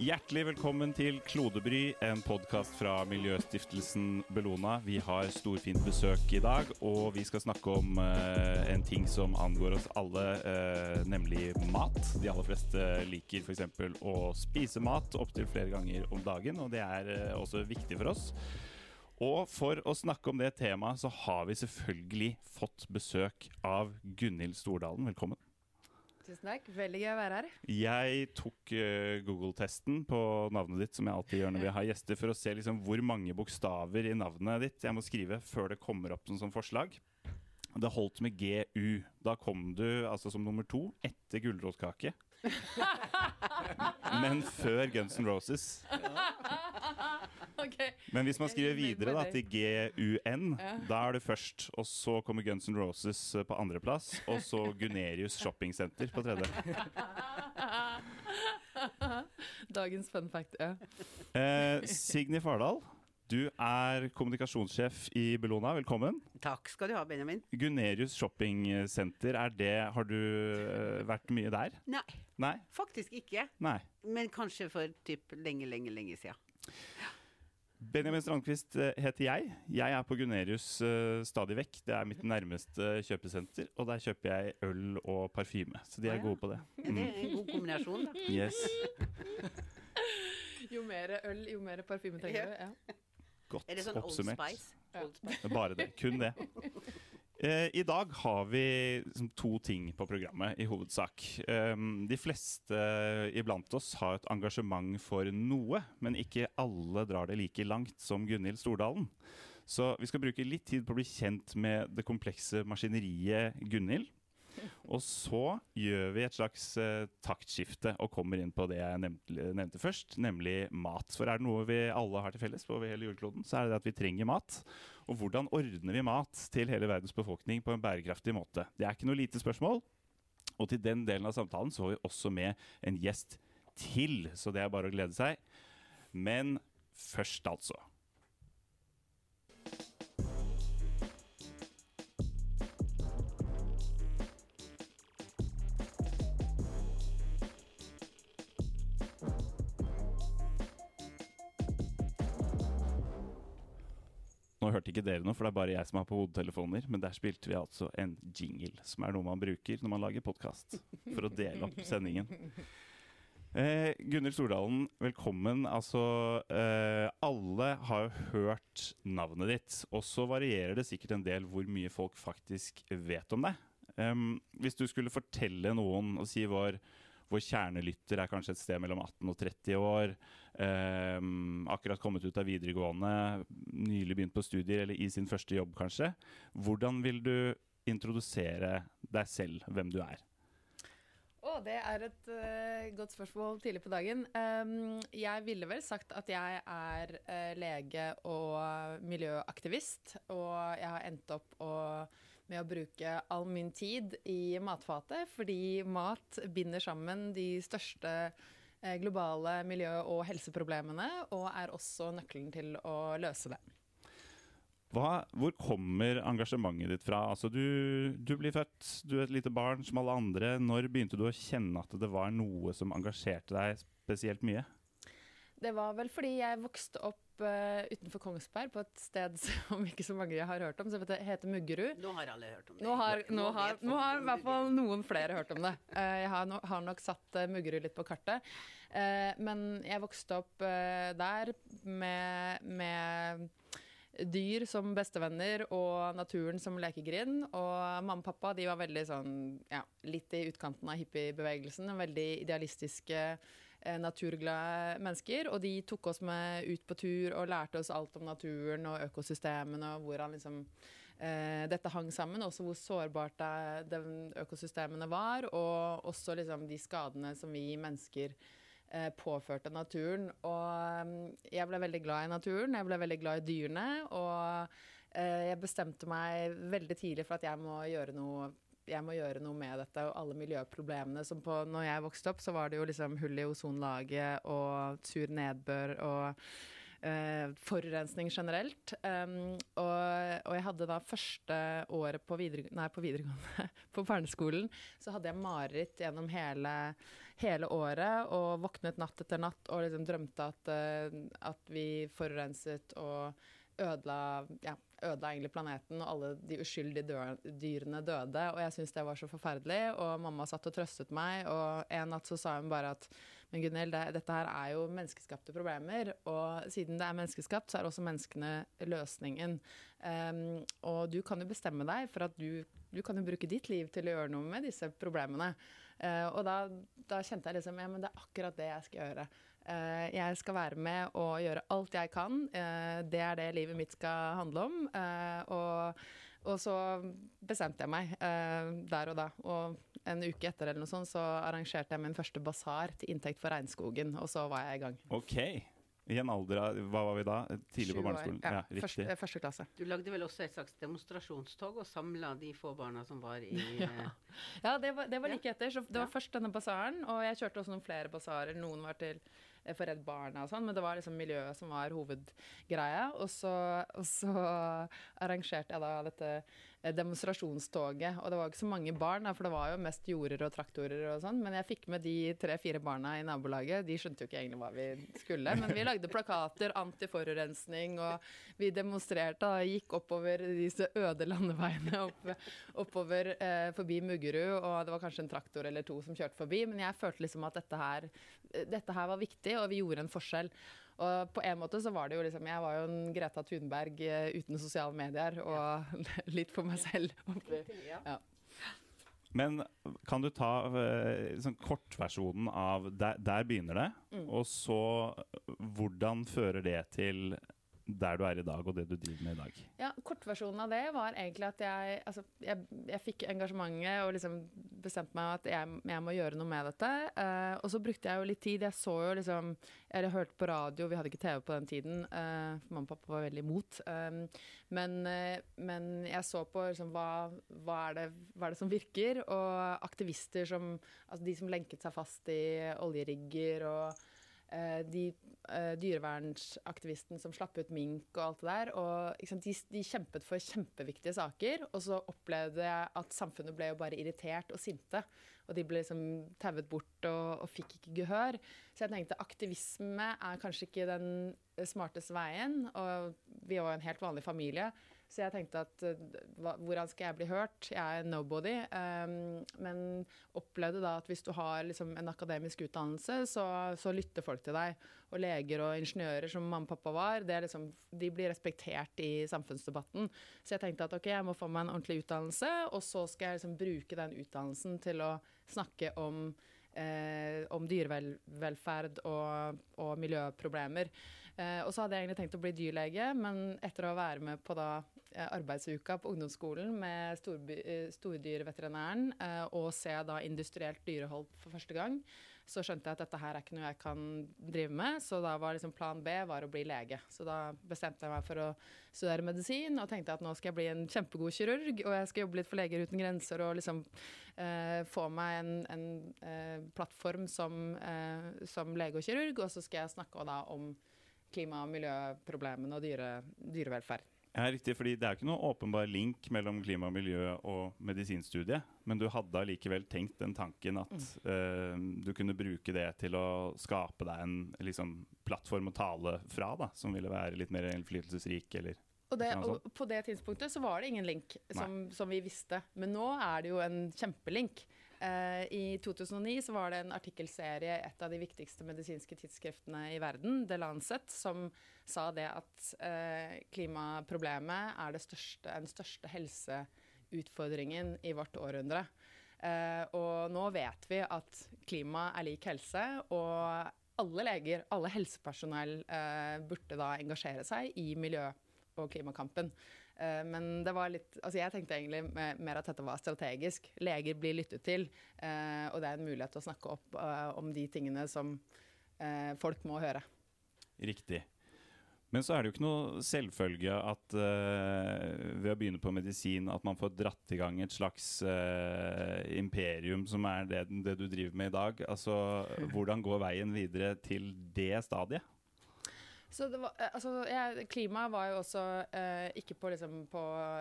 Hjertelig velkommen til Klodebry, en podkast fra miljøstiftelsen Bellona. Vi har storfint besøk i dag, og vi skal snakke om eh, en ting som angår oss alle, eh, nemlig mat. De aller fleste liker f.eks. å spise mat opptil flere ganger om dagen, og det er eh, også viktig for oss. Og for å snakke om det temaet, så har vi selvfølgelig fått besøk av Gunhild Stordalen. Velkommen. Tusen takk. Veldig gøy å være her. Jeg tok uh, Google-testen på navnet ditt, som jeg alltid gjør når vi har gjester, for å se liksom hvor mange bokstaver i navnet ditt jeg må skrive før det kommer opp som forslag. Det holdt med GU. Da kom du altså som nummer to etter gulrotkake. Men før Guns N' Roses. Okay. Men hvis man skriver videre da, til GUN, da er det først. Og så kommer Guns N' Roses eh, på andreplass. Og så Gunerius Shopping på tredje. Dagens fun fact, ja. Eh, Signy Fardal. Du er kommunikasjonssjef i Bellona. Velkommen. Takk skal du ha, Benjamin. Gunerius shoppingsenter, er det Har du uh, vært mye der? Nei, Nei? faktisk ikke. Nei. Men kanskje for typ lenge, lenge, lenge siden. Benjamin Strandquist eh, heter jeg. Jeg er på Gunerius uh, stadig vekk. Det er mitt nærmeste kjøpesenter, og der kjøper jeg øl og parfyme. Så de er ja. gode på det. Mm. Det er en god kombinasjon, da. Yes. jo mer øl, jo mer parfyme trenger du. Ja. Godt er det sånn oppsummert. Old Spice? Old Spice. Bare det. Kun det. Eh, I dag har vi liksom, to ting på programmet, i hovedsak. Eh, de fleste iblant oss har et engasjement for noe, men ikke alle drar det like langt som Gunhild Stordalen. Så vi skal bruke litt tid på å bli kjent med det komplekse maskineriet Gunhild. Og så gjør vi et slags uh, taktskifte og kommer inn på det jeg nevnte, nevnte, først, nemlig mat. For er det noe vi alle har til felles på hele jordkloden, så er det at vi trenger mat. Og hvordan ordner vi mat til hele verdens befolkning på en bærekraftig måte? Det er ikke noe lite spørsmål. Og til den delen av samtalen så har vi også med en gjest til, så det er bare å glede seg. Men først, altså. Nå hørte ikke dere noe, for det er bare jeg som har på hodetelefoner. Men der spilte vi altså en jingle, som er noe man bruker når man lager podkast. For å dele opp sendingen. Eh, Gunhild Stordalen, velkommen. Altså, eh, alle har jo hørt navnet ditt. Og så varierer det sikkert en del hvor mye folk faktisk vet om deg. Um, hvis du skulle fortelle noen og si vår vår kjernelytter er kanskje et sted mellom 18 og 30 år. Eh, akkurat kommet ut av videregående, nylig begynt på studier eller i sin første jobb kanskje. Hvordan vil du introdusere deg selv, hvem du er? Oh, det er et uh, godt spørsmål tidlig på dagen. Um, jeg ville vel sagt at jeg er uh, lege og miljøaktivist. Og jeg har endt opp å med å bruke all min tid i matfatet, fordi mat binder sammen de største globale miljø- og helseproblemene, og er også nøkkelen til å løse det. Hva, hvor kommer engasjementet ditt fra? Altså, du, du, blir født, du er et lite barn som alle andre. Når begynte du å kjenne at det var noe som engasjerte deg spesielt mye? Det var vel fordi jeg vokste opp uh, utenfor Kongsberg, på et sted som ikke så mange har hørt om, som heter Muggerud. Nå har alle hørt om det. Nå har, nå har, nå har i hvert fall noen flere hørt om det. Uh, jeg har, no, har, nok satt uh, Muggerud litt på kartet. men jeg vokste opp der med, med dyr som bestevenner og naturen som lekegrind. Og mamma og pappa de var veldig sånn, ja, litt i utkanten av hippiebevegelsen. Veldig idealistiske, naturglade mennesker. Og de tok oss med ut på tur og lærte oss alt om naturen og økosystemene og hvordan liksom, eh, dette hang sammen. Også hvor sårbart det, økosystemene var, og også liksom de skadene som vi mennesker Eh, påførte naturen. Og jeg ble veldig glad i naturen, jeg ble veldig glad i dyrene. Og eh, jeg bestemte meg veldig tidlig for at jeg må gjøre noe jeg må gjøre noe med dette og alle miljøproblemene som på Når jeg vokste opp, så var det jo liksom hull i ozonlaget og sur nedbør og eh, forurensning generelt. Um, og, og, jeg hadde da første året på, videre, nei, på videregående, på barneskolen, så hadde jeg mareritt gjennom hele, hele året og våknet natt etter natt og liksom drømte at, eh, at vi forurenset og ødela, ja, ødela egentlig planeten, og alle de uskyldige dyrene døde. Og jeg syntes det var så forferdelig. Og mamma satt og trøstet meg, og en natt så sa hun bare at men Gunhild, det, dette her er jo menneskeskapte problemer, og siden det er menneskeskapt, så er også menneskene løsningen. Um, og du kan jo bestemme deg for at du, du kan jo bruke ditt liv til å gjøre noe med disse problemene. Uh, og da, da, kjente jeg liksom ja, men det er akkurat det jeg skal gjøre. Uh, jeg skal være med og gjøre alt jeg kan. Uh, det er det livet mitt skal handle om. og og så bestemte jeg meg eh, der og da. Og en uke etter eller noe sånt, så arrangerte jeg min første basar til inntekt for regnskogen. Og så var jeg i gang. Ok. I en alder av Hva var vi da? Tidlig på barneskolen? Ja, ja første, første, klasse. Du lagde vel også et slags demonstrasjonstog og samla de få barna som var i Ja, ja det, var, det var like etter. Så det var først denne basaren, og jeg kjørte også noen flere basarer. Noen var til Eh, for Redd Barna og sånn, men det var liksom miljøet som var hovedgreia. Og så, og så arrangerte jeg da dette eh, demonstrasjonstoget. Og det var ikke så mange barn, for det var jo mest jorder og traktorer og sånn. Men jeg fikk med de tre-fire barna i nabolaget. De skjønte jo ikke egentlig hva vi skulle. Men vi lagde plakater, antiforurensning, og vi demonstrerte og gikk oppover disse øde landeveiene opp, oppover eh, forbi Muggerud. Og det var kanskje en traktor eller to som kjørte forbi, men jeg følte liksom at dette her, dette her var viktig, og vi gjorde en forskjell. Og på en måte så var det jo liksom Jeg var jo en Greta Thunberg uh, uten sosiale medier og litt for meg selv. Ja. Men kan du ta uh, sånn kortversjonen av der, der begynner det, mm. og så hvordan fører det til der du er i dag, og det du driver med i dag? Ja, Kortversjonen av det var egentlig at jeg, altså, jeg, jeg fikk engasjementet og liksom bestemte meg at jeg, jeg må gjøre noe med dette. Uh, og så brukte jeg jo litt tid. Jeg så jo liksom Jeg hadde hørt på radio, vi hadde ikke TV på den tiden. Uh, mamma og pappa var veldig imot. Um, men, uh, men, jeg så på liksom, hva, hva, er det, hva, er det, som virker, og aktivister som Altså de som lenket seg fast i oljerigger og de uh, dyrevernsaktivistene som slapp ut mink og alt det der. Og sant, de, de, kjempet for kjempeviktige saker, og så opplevde jeg at samfunnet ble jo bare irritert og sinte. Og de ble liksom tauet bort og, og, fikk ikke gehør. Så jeg tenkte aktivisme er kanskje ikke den smarteste veien. Og vi var en helt vanlig familie. Så jeg tenkte at eh, hva, hvordan skal jeg bli hørt? Jeg er nobody. Um, men opplevde da at hvis du har liksom en akademisk utdannelse, så, så, lytter folk til deg. Og leger og ingeniører, som mamma og pappa var, liksom, de blir respektert i samfunnsdebatten. Så jeg tenkte at ok, jeg må få meg en ordentlig utdannelse, og så skal jeg liksom bruke den utdannelsen til å snakke om Eh, om dyrevelferd og, og miljøproblemer. Eh, og så hadde jeg egentlig tenkt å bli dyrlege, men etter å være med på da arbeidsuka på ungdomsskolen med eh, stordyrveterinæren eh, og se da industrielt dyrehold for første gang, så skjønte jeg at dette her er ikke noe jeg kan drive med. Så da var liksom plan B var å bli lege. Så da bestemte jeg meg for å studere medisin og tenkte at nå skal jeg bli en kjempegod kirurg, og jeg skal jobbe litt for Leger uten grenser og liksom eh, få meg en, en eh, plattform som, eh, som, lege og kirurg, og så skal jeg snakke da om klima- og miljøproblemene og dyre, dyrevelferd. Ja, riktig, fordi Det er ikke noe åpenbar link mellom klima og miljø og medisinstudiet. Men du hadde allikevel tenkt den tanken at mm. uh, du kunne bruke det til å skape deg en liksom, plattform å tale fra, da, som ville være litt mer innflytelsesrik? eller... Og, det, og, På det tidspunktet så var det ingen link, som, som, vi visste. Men nå er det jo en kjempelink. Uh, I 2009 så var det en artikkelserie i et av de viktigste medisinske tidsskriftene i verden, The Lancet, som sa det at uh, klimaproblemet er største, den største helseutfordringen i vårt århundre. Uh, og nå vet vi at klima er lik helse, og alle leger, alle helsepersonell, burde da engasjere seg i miljø- og klimakampen. Eh, men det var litt Altså jeg tenkte egentlig mer at dette var strategisk. Leger blir lyttet til, eh, og det er en mulighet til å snakke opp eh, om de tingene som folk må høre. Riktig. Men så er det jo ikke noe selvfølge at uh, ved å begynne på medisin at man får dratt i gang et slags uh, imperium som er det, det, du driver med i dag. Altså, Hvordan går veien videre til det stadiet? Så det var, eh, altså, jeg, klima var jo også eh, ikke på, liksom, på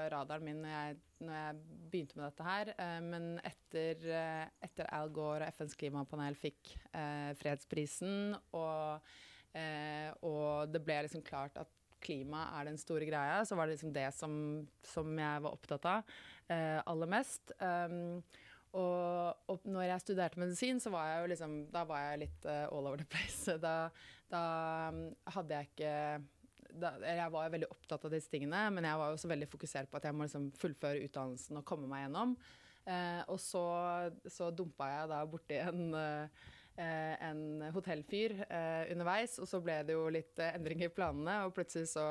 radaren min når jeg, når jeg begynte med dette her. Eh, men etter, eh, etter Al Gore og FNs klimapanel fikk eh, fredsprisen, og, eh, og det ble liksom klart at klima er den store greia, så var det liksom det som, som jeg var opptatt av aller mest. Um, og, og når jeg studerte medisin, så var jeg jo liksom Da var jeg litt all over the place. Da, da um, hadde jeg ikke da, jeg var veldig opptatt av disse tingene, men jeg var også veldig fokusert på at jeg må liksom fullføre utdannelsen og komme meg gjennom. Eh, og så, så dumpa jeg da borti en, eh, en hotellfyr eh, underveis, og så ble det jo litt eh, endringer i planene, og plutselig så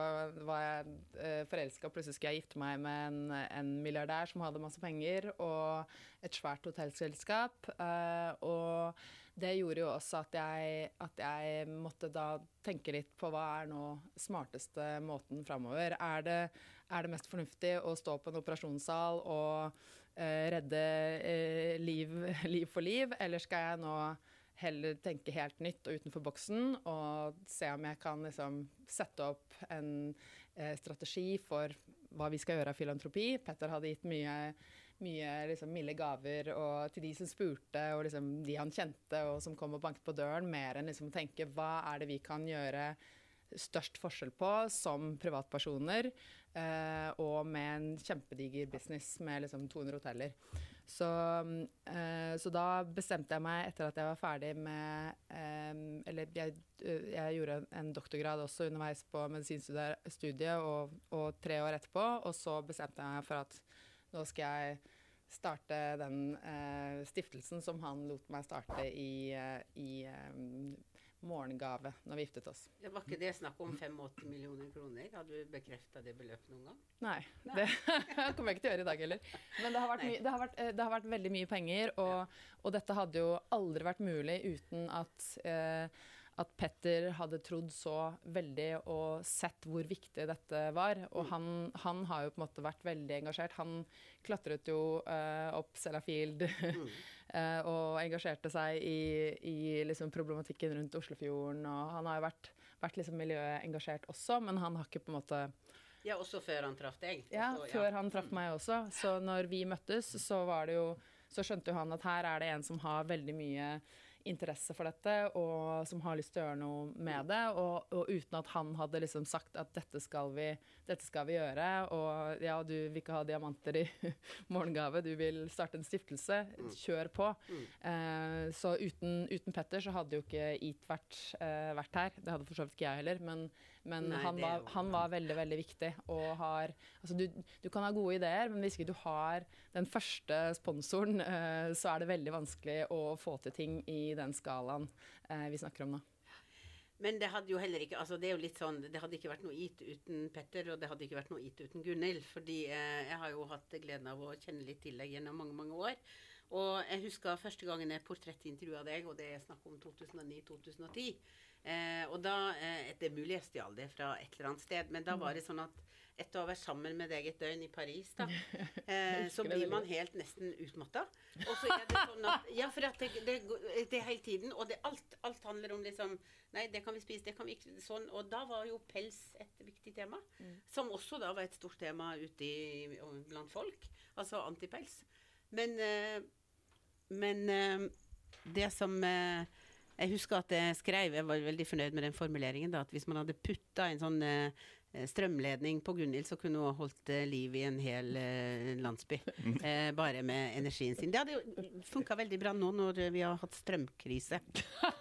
var jeg eh, forelska, plutselig skulle jeg gifte meg med en, en, milliardær som hadde masse penger, og et svært hotellselskap. Eh, og det gjorde jo også at jeg, at jeg, måtte da tenke litt på hva er nå smarteste måten framover. Er det, er det mest fornuftig å stå på en operasjonssal og eh, redde eh, liv, liv, for liv, eller skal jeg nå heller tenke helt nytt og utenfor boksen og se om jeg kan liksom sette opp en eh, strategi for hva vi skal gjøre av filantropi. Petter hadde gitt mye mye liksom, milde gaver til de som spurte, og liksom, de han kjente og som kom og banket på døren, mer enn liksom, å tenke hva er det vi kan gjøre størst forskjell på som privatpersoner, eh, og med en kjempediger business med liksom 200 hoteller. Så, eh, så, da bestemte jeg meg, etter at jeg var ferdig med eh, Eller jeg, jeg, gjorde en doktorgrad også underveis på medisinstudiet og, og tre år etterpå, og så bestemte jeg meg for at nå skal jeg starte den eh, stiftelsen som han lot meg starte i, eh, i um, morgengave når vi giftet oss. Det var ikke det snakk om 85 millioner kroner? Har du bekrefta det beløpet noen gang? Nei, Nei. det kommer jeg ikke til å gjøre i dag heller. Men det har vært, mye, det har vært, det har vært veldig mye penger, og, og, dette hadde jo aldri vært mulig uten at eh, at Petter hadde trodd så veldig og sett hvor viktig dette var. Og mm. han, han, har jo på en måte vært veldig engasjert. Han klatret jo uh, opp Sellafield mm. uh, og engasjerte seg i, i liksom problematikken rundt Oslofjorden. Og han har jo vært, vært liksom miljøengasjert også, men han har ikke på en måte ja, også før han traff deg? Ja, også, før han traff meg også. Så når vi møttes, så var det jo Så skjønte jo han at her er det en som har veldig mye interesse for dette, og som har lyst til å gjøre noe med det. Og, og uten at han hadde liksom sagt at dette skal, vi, dette skal vi gjøre, og ja, du vil ikke ha diamanter i morgengave, du vil starte en stiftelse, mm. kjør på. Mm. Eh, så uten, uten, Petter så hadde jo ikke EAT vært, eh, vært her. Det hadde for så vidt ikke jeg heller. men men Nei, han, var, han, var, veldig veldig viktig. og har, altså du, du, kan ha gode ideer, men hvis ikke du har den første sponsoren, uh, så er det veldig vanskelig å få til ting i den skalaen uh, vi snakker om nå. Men det hadde jo heller ikke altså det sånn, det hadde ikke vært noe IT uten Petter, og det hadde ikke vært noe IT uten Gunhild. Fordi eh, jeg har jo hatt gleden av å kjenne litt til deg gjennom mange, mange år. Og jeg husker første gangen jeg portrettintervjua deg, og det er snakk om 2009-2010. Eh, og da eh, Det er mulig jeg stjal det fra et eller annet sted, men da var det sånn at etter å ha vært sammen med deg et døgn i Paris, da, eh, så blir man helt nesten utmatta. Og så er det sånn at Ja, for at det, det, det er hele tiden, og det, alt, alt, handler om liksom Nei, det kan vi spise, det kan vi ikke Sånn. Og da var jo pels et viktig tema. Mm. Som også da var et stort tema ute i, blant folk. Altså antipels. Men, eh, men eh, det som eh, jeg husker at jeg skrev, jeg var veldig fornøyd med den formuleringen, da, at hvis man hadde putta en sånn eh, strømledning på Gunhild, så kunne hun holdt eh, liv i en hel eh, landsby. Eh, bare med energien sin. Det hadde jo funka veldig bra nå når vi har hatt strømkrise.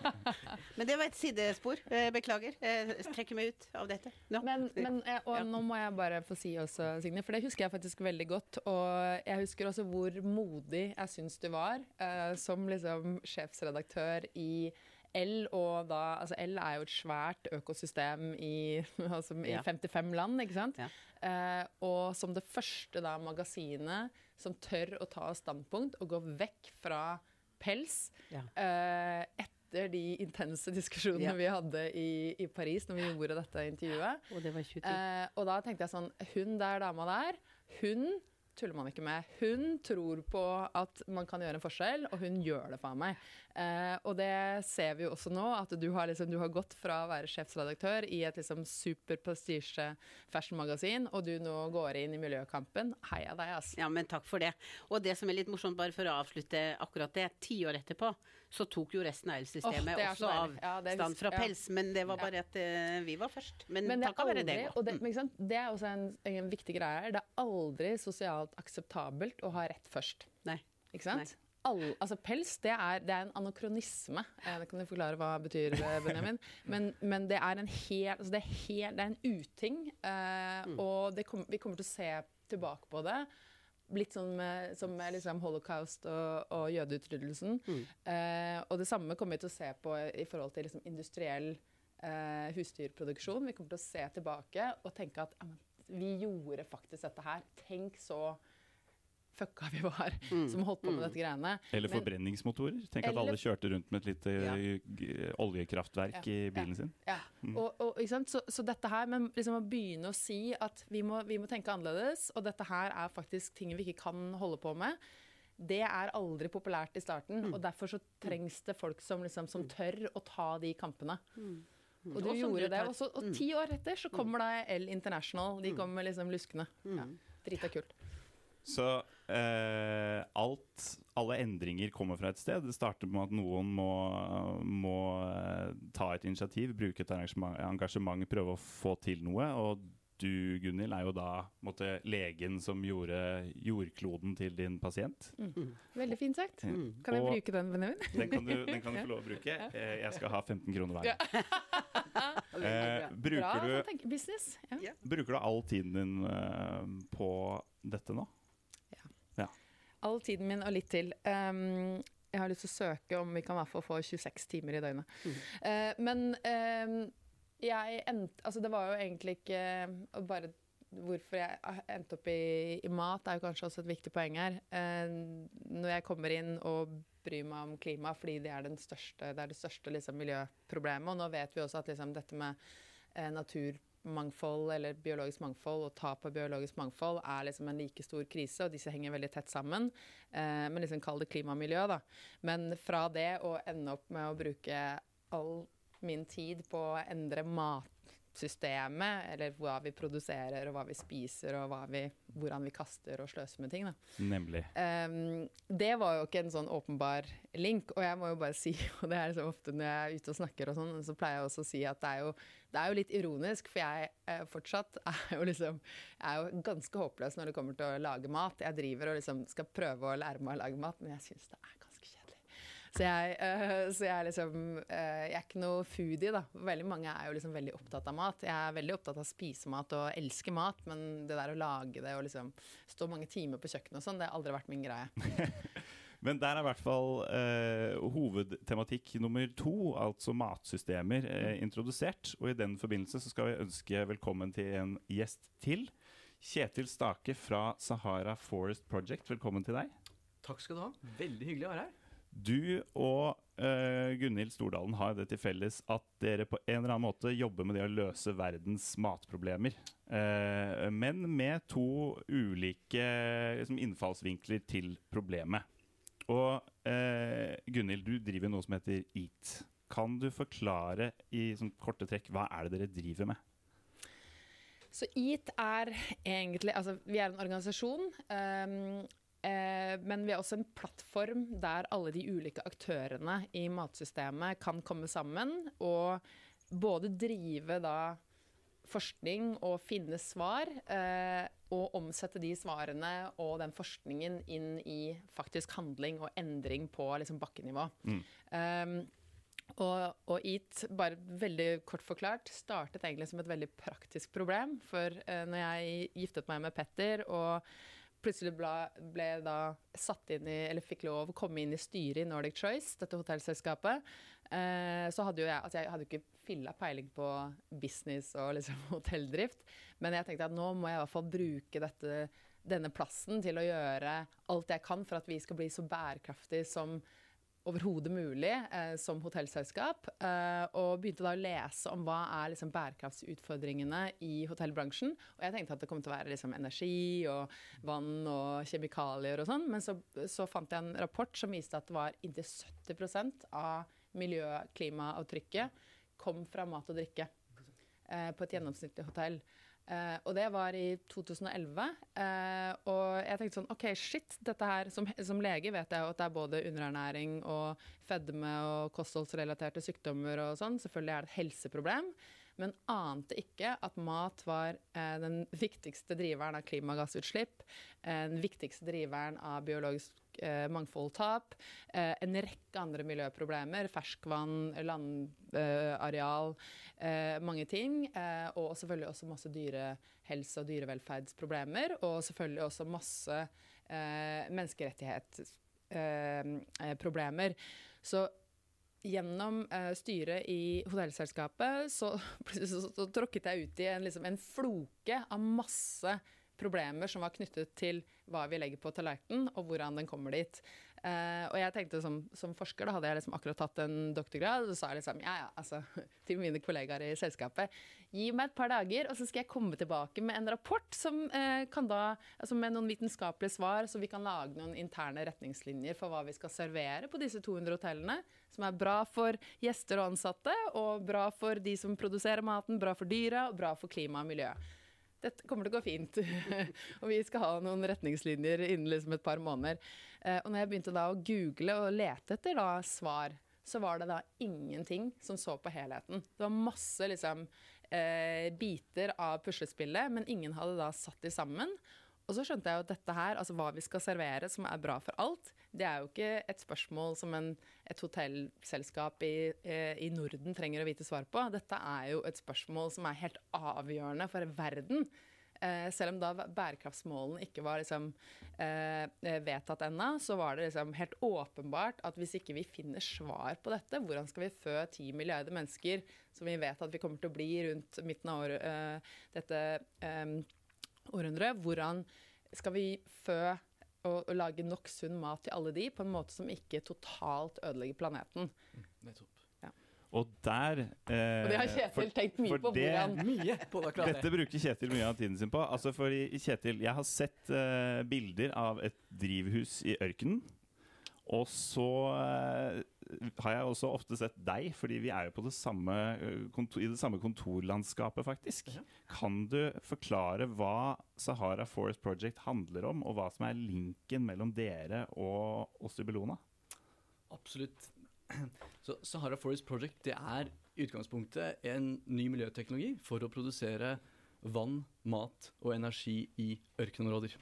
Men det var et sidespor. Eh, beklager. Jeg trekker meg ut av dette. No. Men, men og ja. nå må jeg bare få si også, Signe, for det husker jeg faktisk veldig godt. Og jeg husker også hvor modig jeg syns du var eh, som liksom sjefsredaktør i L og da Altså el er jo et svært økosystem i, altså, i ja. 55 land, ikke sant? Ja. Eh, og som det første da magasinet som tør å ta standpunkt og gå vekk fra pels ja. eh, etter de intense diskusjonene vi hadde i, i, Paris når vi gjorde dette intervjuet. Og det var 22. Eh, og da tenkte jeg sånn Hun der dama der, hun tuller man ikke med. Hun tror på at man kan gjøre en forskjell, og hun gjør det for meg. Eh, og det ser vi jo også nå, at du har, liksom, du har gått fra å være sjefsredaktør i et liksom, superprestisje fashionmagasin, og du nå går inn i miljøkampen. Heia deg, ass. Ja, men takk for det. Og det som er litt morsomt, bare for å avslutte akkurat det, ti år etterpå så tok jo resten av elsystemet så også av Ja, stand fra fra ja. pels. Men det var bare at uh, vi var først. Men, Men takk være det. og det, men det er også en, en viktig greie her, det er aldri sosialt akseptabelt å ha rett først. Nei. Ikke sant? All, altså pels det er, det er en anakronisme. Eh, Det kan du forklare hva det betyr, eh, Benjamin. Men, men det er en hel, altså det er hel, det er en uting. Eh, Og det kom, vi kommer til å se tilbake på det. Litt sånn med, som med liksom holocaust og, og jødeutryddelsen. Eh, og det samme kommer vi til å se på i forhold til liksom industriell eh, husdyrproduksjon. Vi kommer til å se tilbake og tenke at vi gjorde faktisk dette her. Tenk så fucka vi var som holdt på med dette greiene. Eller forbrenningsmotorer. Tenk at alle kjørte rundt med et lite Ja. oljekraftverk Ja, i ja. bilen sin. Ja. Og, og, ikke sant? Så, så dette her, men liksom å begynne å si at vi må, vi må tenke annerledes, og dette her er faktisk ting vi ikke kan holde på med. Det er aldri populært i starten, og derfor så trengs det folk som, liksom, som tør å ta de kampene. Og du Og gjorde du det. tar- Og, så, og ti år etter så kommer da L International. De kommer liksom luskende. Ja. Drita kult. Så eh, alt, alle endringer kommer fra et sted. Det starter med at noen må, må uh, ta et initiativ, bruke et engasjement, prøve å få til noe. Og du, Gunhild, er jo da måtte, legen som gjorde jordkloden til din pasient. Veldig fint sagt. Mm. Kan jeg Og- bruke den, Benjamin? Den kan du, den kan du få lov å bruke. Uh, jeg skal ha 15 kroner hver. Ja. bruker, Bra du, business. Ja. Bruker du all tiden din på dette nå? All tiden min og litt til. Um, jeg har lyst til å søke om vi kan i hvert fall få 26 timer i døgnet. Eh, men um, jeg endte Altså, det var jo egentlig ikke uh, bare Hvorfor jeg endte opp i, i mat, er jo kanskje også et viktig poeng her. Uh, når jeg kommer inn og bryr meg om klima fordi det er, den største, det, er det største liksom, miljøproblemet, og nå vet vi også at liksom, dette med eh, naturmangfold eller biologisk mangfold og tap av biologisk mangfold er liksom en like stor krise, og disse henger veldig tett sammen. Eh, men liksom kall det klima og miljø, da. Men fra det å ende opp med å bruke all min tid på å endre matsystemet, eller hva vi produserer og hva vi spiser og vi, hvordan vi kaster og sløser med ting, da. Nemlig. Um, det var jo ikke en sånn åpenbar link, og jeg må jo bare si, og det er så ofte når jeg er ute og snakker og sånn, så pleier jeg også å si at det er jo, det er jo litt ironisk, for jeg eh, fortsatt er jo liksom Jeg er jo ganske håpløs når det kommer til å lage mat. Jeg driver og liksom skal prøve å lære meg å lage mat, men jeg syns det er. Så jeg, uh, så jeg er liksom uh, Jeg er ikke noe foodie, da. Veldig mange er jo liksom veldig opptatt av mat. Jeg er veldig opptatt av å spise mat og elsker mat, men det der å lage det og liksom stå mange timer på kjøkkenet og sånn, det har aldri vært min greie. Men der er i hvert fall eh, hovedtematikk nummer to, altså matsystemer, eh, introdusert. Og i den forbindelse så skal vi ønske velkommen til en gjest til. Kjetil Stake fra Sahara Forest Project, velkommen til deg. Takk skal du ha. Veldig hyggelig å være her. Du og uh, Gunhild Stordalen har det til felles at dere på en eller annen måte jobber med det å løse verdens matproblemer. Uh, men med to ulike liksom, innfallsvinkler til problemet. Og uh, Gunhild, du driver noe som heter EAT. Kan du forklare i sånn, korte trekk hva er det dere driver med? Så EAT er egentlig Altså, vi er en organisasjon. eh, men vi er også en plattform der alle de ulike aktørene i matsystemet kan komme sammen og både drive da forskning og finne svar, eh, og omsette de svarene og den forskningen inn i faktisk handling og endring på liksom, bakkenivå. Um, og, og EAT, bare veldig kort forklart, startet egentlig som et veldig praktisk problem. For uh, når jeg giftet meg med Petter og plutselig ble, ble da satt inn i, eller fikk lov å komme inn i styret i Nordic Choice, dette hotellselskapet, eh, så hadde jo jeg altså jeg hadde jo ikke filla peiling på business og liksom hotelldrift, men jeg tenkte at nå må jeg i hvert fall bruke dette, denne plassen til å gjøre alt jeg kan for at vi skal bli så bærekraftig som overhodet mulig eh, som hotellselskap. Eh, og begynte da å lese om hva er liksom bærekraftsutfordringene i hotellbransjen. Og jeg tenkte at det kom til å være liksom energi og vann og kjemikalier og sånn. Men så, så, fant jeg en rapport som viste at det var inntil 70% av miljø- og klimaavtrykket kom fra mat og drikke eh, på et gjennomsnittlig hotell. Uh, og det var i 2011. Uh, eh, og jeg tenkte sånn OK, shit. Dette her Som, som lege vet jeg jo at det er både underernæring og fedme og kostholdsrelaterte sykdommer og sånn. Selvfølgelig er det et helseproblem. Men ante ikke at mat var uh, den viktigste driveren av klimagassutslipp. den viktigste driveren av biologisk eh, mangfoldtap, eh, en rekke andre miljøproblemer. Ferskvann, landareal, eh, mange ting. Eh, og selvfølgelig også masse dyrehelse- og dyrevelferdsproblemer. Og selvfølgelig også masse eh, menneskerettighetsproblemer. Så gjennom uh, styret i hotellselskapet så, så, så, så, tråkket jeg ut i en, liksom, en floke av masse problemer som var knyttet til hva vi legger på tallerkenen, og hvordan den kommer dit. Uh, og jeg tenkte som, som, forsker, da hadde jeg liksom akkurat tatt en doktorgrad, og så sa jeg liksom ja, ja, altså, til mine kollegaer i selskapet gi meg et par dager, og så skal jeg komme tilbake med en rapport som uh, kan da, altså med noen vitenskapelige svar, så vi kan lage noen interne retningslinjer for hva vi skal servere på disse 200 hotellene, som er bra for gjester og ansatte, og bra for de som produserer maten, bra for dyra, og bra for klima og miljø dette kommer til å gå fint. og vi skal ha noen retningslinjer innen liksom et par måneder. Eh, og når jeg begynte da å google og lete etter da svar, så var det da ingenting som så på helheten. Det var masse liksom eh, biter av puslespillet, men ingen hadde da satt de sammen. Og så skjønte jeg jo at dette her, altså hva vi skal servere som er bra for alt, det er jo ikke et spørsmål som en, et hotellselskap i, eh, i, Norden trenger å vite svar på. Dette er jo et spørsmål som er helt avgjørende for verden. Eh, selv om da bærekraftsmålene ikke var liksom, eh, vedtatt ennå, så var det liksom helt åpenbart at hvis ikke vi finner svar på dette, hvordan skal vi fø ti milliarder mennesker, som vi vet at vi kommer til å bli rundt midten av året, dette århundre. Hvordan skal vi fø og, og, lage nok sunn mat til alle de på en måte som ikke totalt ødelegger planeten? Nettopp. Ja. Og der eh, Og det har Kjetil for, tenkt mye på. Det, hvordan mye på Dette bruker Kjetil mye av tiden sin på. Altså for Kjetil, Jeg har sett eh, bilder av et drivhus i ørkenen. Og så eh, har jeg også ofte sett deg, fordi vi er jo det samme, i det samme kontorlandskapet, faktisk. Kan du forklare hva Sahara Forest Project handler om, og hva som er linken mellom dere og oss i Bellona? Absolutt. Så Sahara Forest Project det er i utgangspunktet en ny miljøteknologi for å produsere vann, mat og energi i ørkenområder.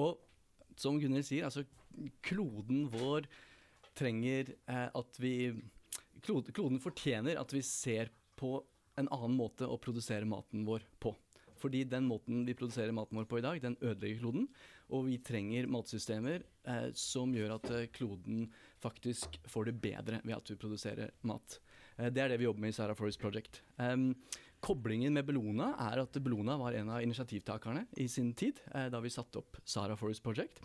Og som Gunnhild sier, altså kloden vår trenger eh, at vi klod, Kloden fortjener at vi ser på en annen måte å produsere maten vår på. Fordi den måten vi produserer maten vår på i dag, den ødelegger kloden. Og vi trenger matsystemer eh, som gjør at eh, kloden faktisk får det bedre ved at vi produserer mat. Eh, det er det vi jobber med i Sarah Forest Project. Eh, koblingen med Bellona er at Bellona var en av initiativtakerne i sin tid, eh, da vi satte opp Sarah Forest Project.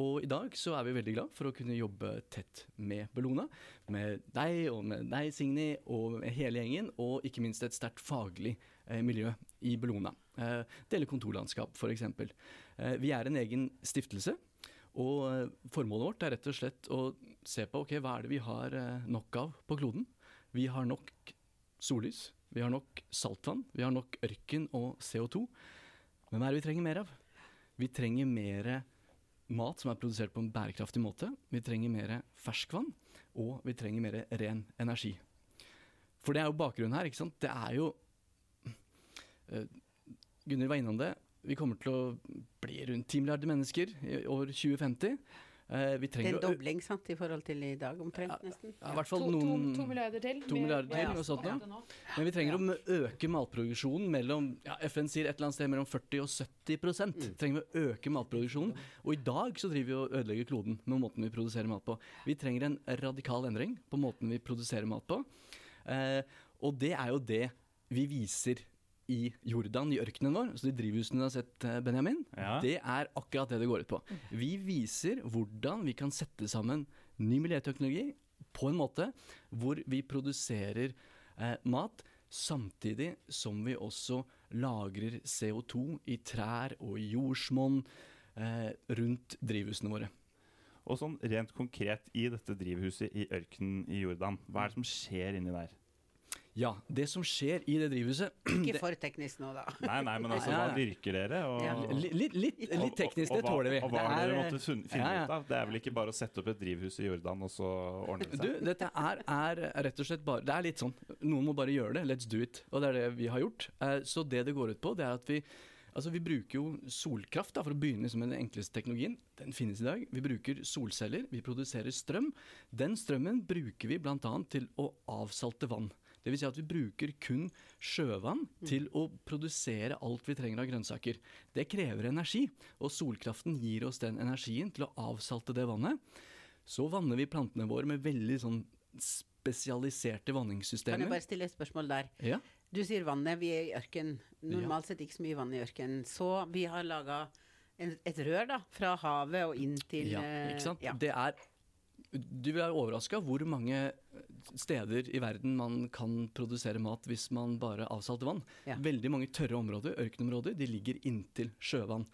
Og i dag så er vi veldig glad for å kunne jobbe tett med Bellona. Med deg og med deg, Signy, og med hele gjengen. Og ikke minst et sterkt faglig eh, miljø i Bellona. Eh, dele kontorlandskap, f.eks. Eh, vi er en egen stiftelse. Og eh, formålet vårt er rett og slett å se på ok, hva er det vi har eh, nok av på kloden. Vi har nok sollys, vi har nok saltvann, vi har nok ørken og CO2. Men hva er det vi trenger mer av? Vi trenger mer mat som er produsert på en bærekraftig måte. Vi trenger mer ferskvann, og vi trenger mer ren energi. For det er jo bakgrunnen her. ikke sant? Det er jo uh, Gunhild var innom det. Vi kommer til å bli rundt 10 milliarder mennesker i år 2050. Uh, det er en dobling sant, i forhold til i dag, omtrent. nesten. Ja, i hvert fall noen, to, to, milliarder til. To milliarder til, ja. sånt, ja. Men vi trenger å øke matproduksjonen mellom ja, FN sier et eller annet sted mellom 40 og 70 mm. trenger vi å øke matproduksjonen. Og i dag så driver vi og ødelegger kloden med måten vi produserer mat på. Vi trenger en radikal endring på måten vi produserer mat på. Eh, og det er jo det vi viser i Jordan, i ørkenen vår, så de drivhusene du har sett, eh, Benjamin, ja. det er akkurat det det går ut på. Vi viser hvordan vi kan sette sammen ny miljøteknologi på en måte hvor vi produserer eh, mat samtidig som vi også lagrer CO2 i trær og i jordsmonn eh, rundt drivhusene våre. Og sånn rent konkret i dette drivhuset i ørkenen i Jordan, hva er det som skjer inni der? Ja, det som skjer i det drivhuset Ikke for teknisk nå, da. Nei, nei, men altså, hva dyrker dere? Og, Ja. Litt, litt, litt, teknisk, det tåler vi. Og hva har dere er- måttet finne Ja, ja. ut av? Det er vel ikke bare å sette opp et drivhus i Jordan, og så ordne det seg? Du, dette er, er rett og slett bare Det er litt sånn Noen må bare gjøre det. Let's do it. Og det er det vi har gjort. Eh, Så det det går ut på, det er at vi Altså Vi bruker jo solkraft, da, for å begynne liksom med den enkleste teknologien. Den finnes i dag. Vi bruker solceller. Vi produserer strøm. Den strømmen bruker vi bl.a. til å avsalte vann. Dvs. Si at vi bruker kun sjøvann til å produsere alt vi trenger av grønnsaker. Det krever energi, og solkraften gir oss den energien til å avsalte det vannet. Så vanner vi plantene våre med veldig sånn spesialiserte Kan jeg bare stille et spørsmål der? Ja. Du sier vannet, vi er i ørken. Normalt sett ikke så mye vann i ørken. Så vi har laga et rør da, fra havet og inn til ja, eh, ikke sant? ja. Det er Du vil være overraska hvor mange steder i verden man kan produsere mat hvis man bare avsalter vann. Ja. Veldig mange tørre områder, ørkenområder, de ligger inntil sjøvann.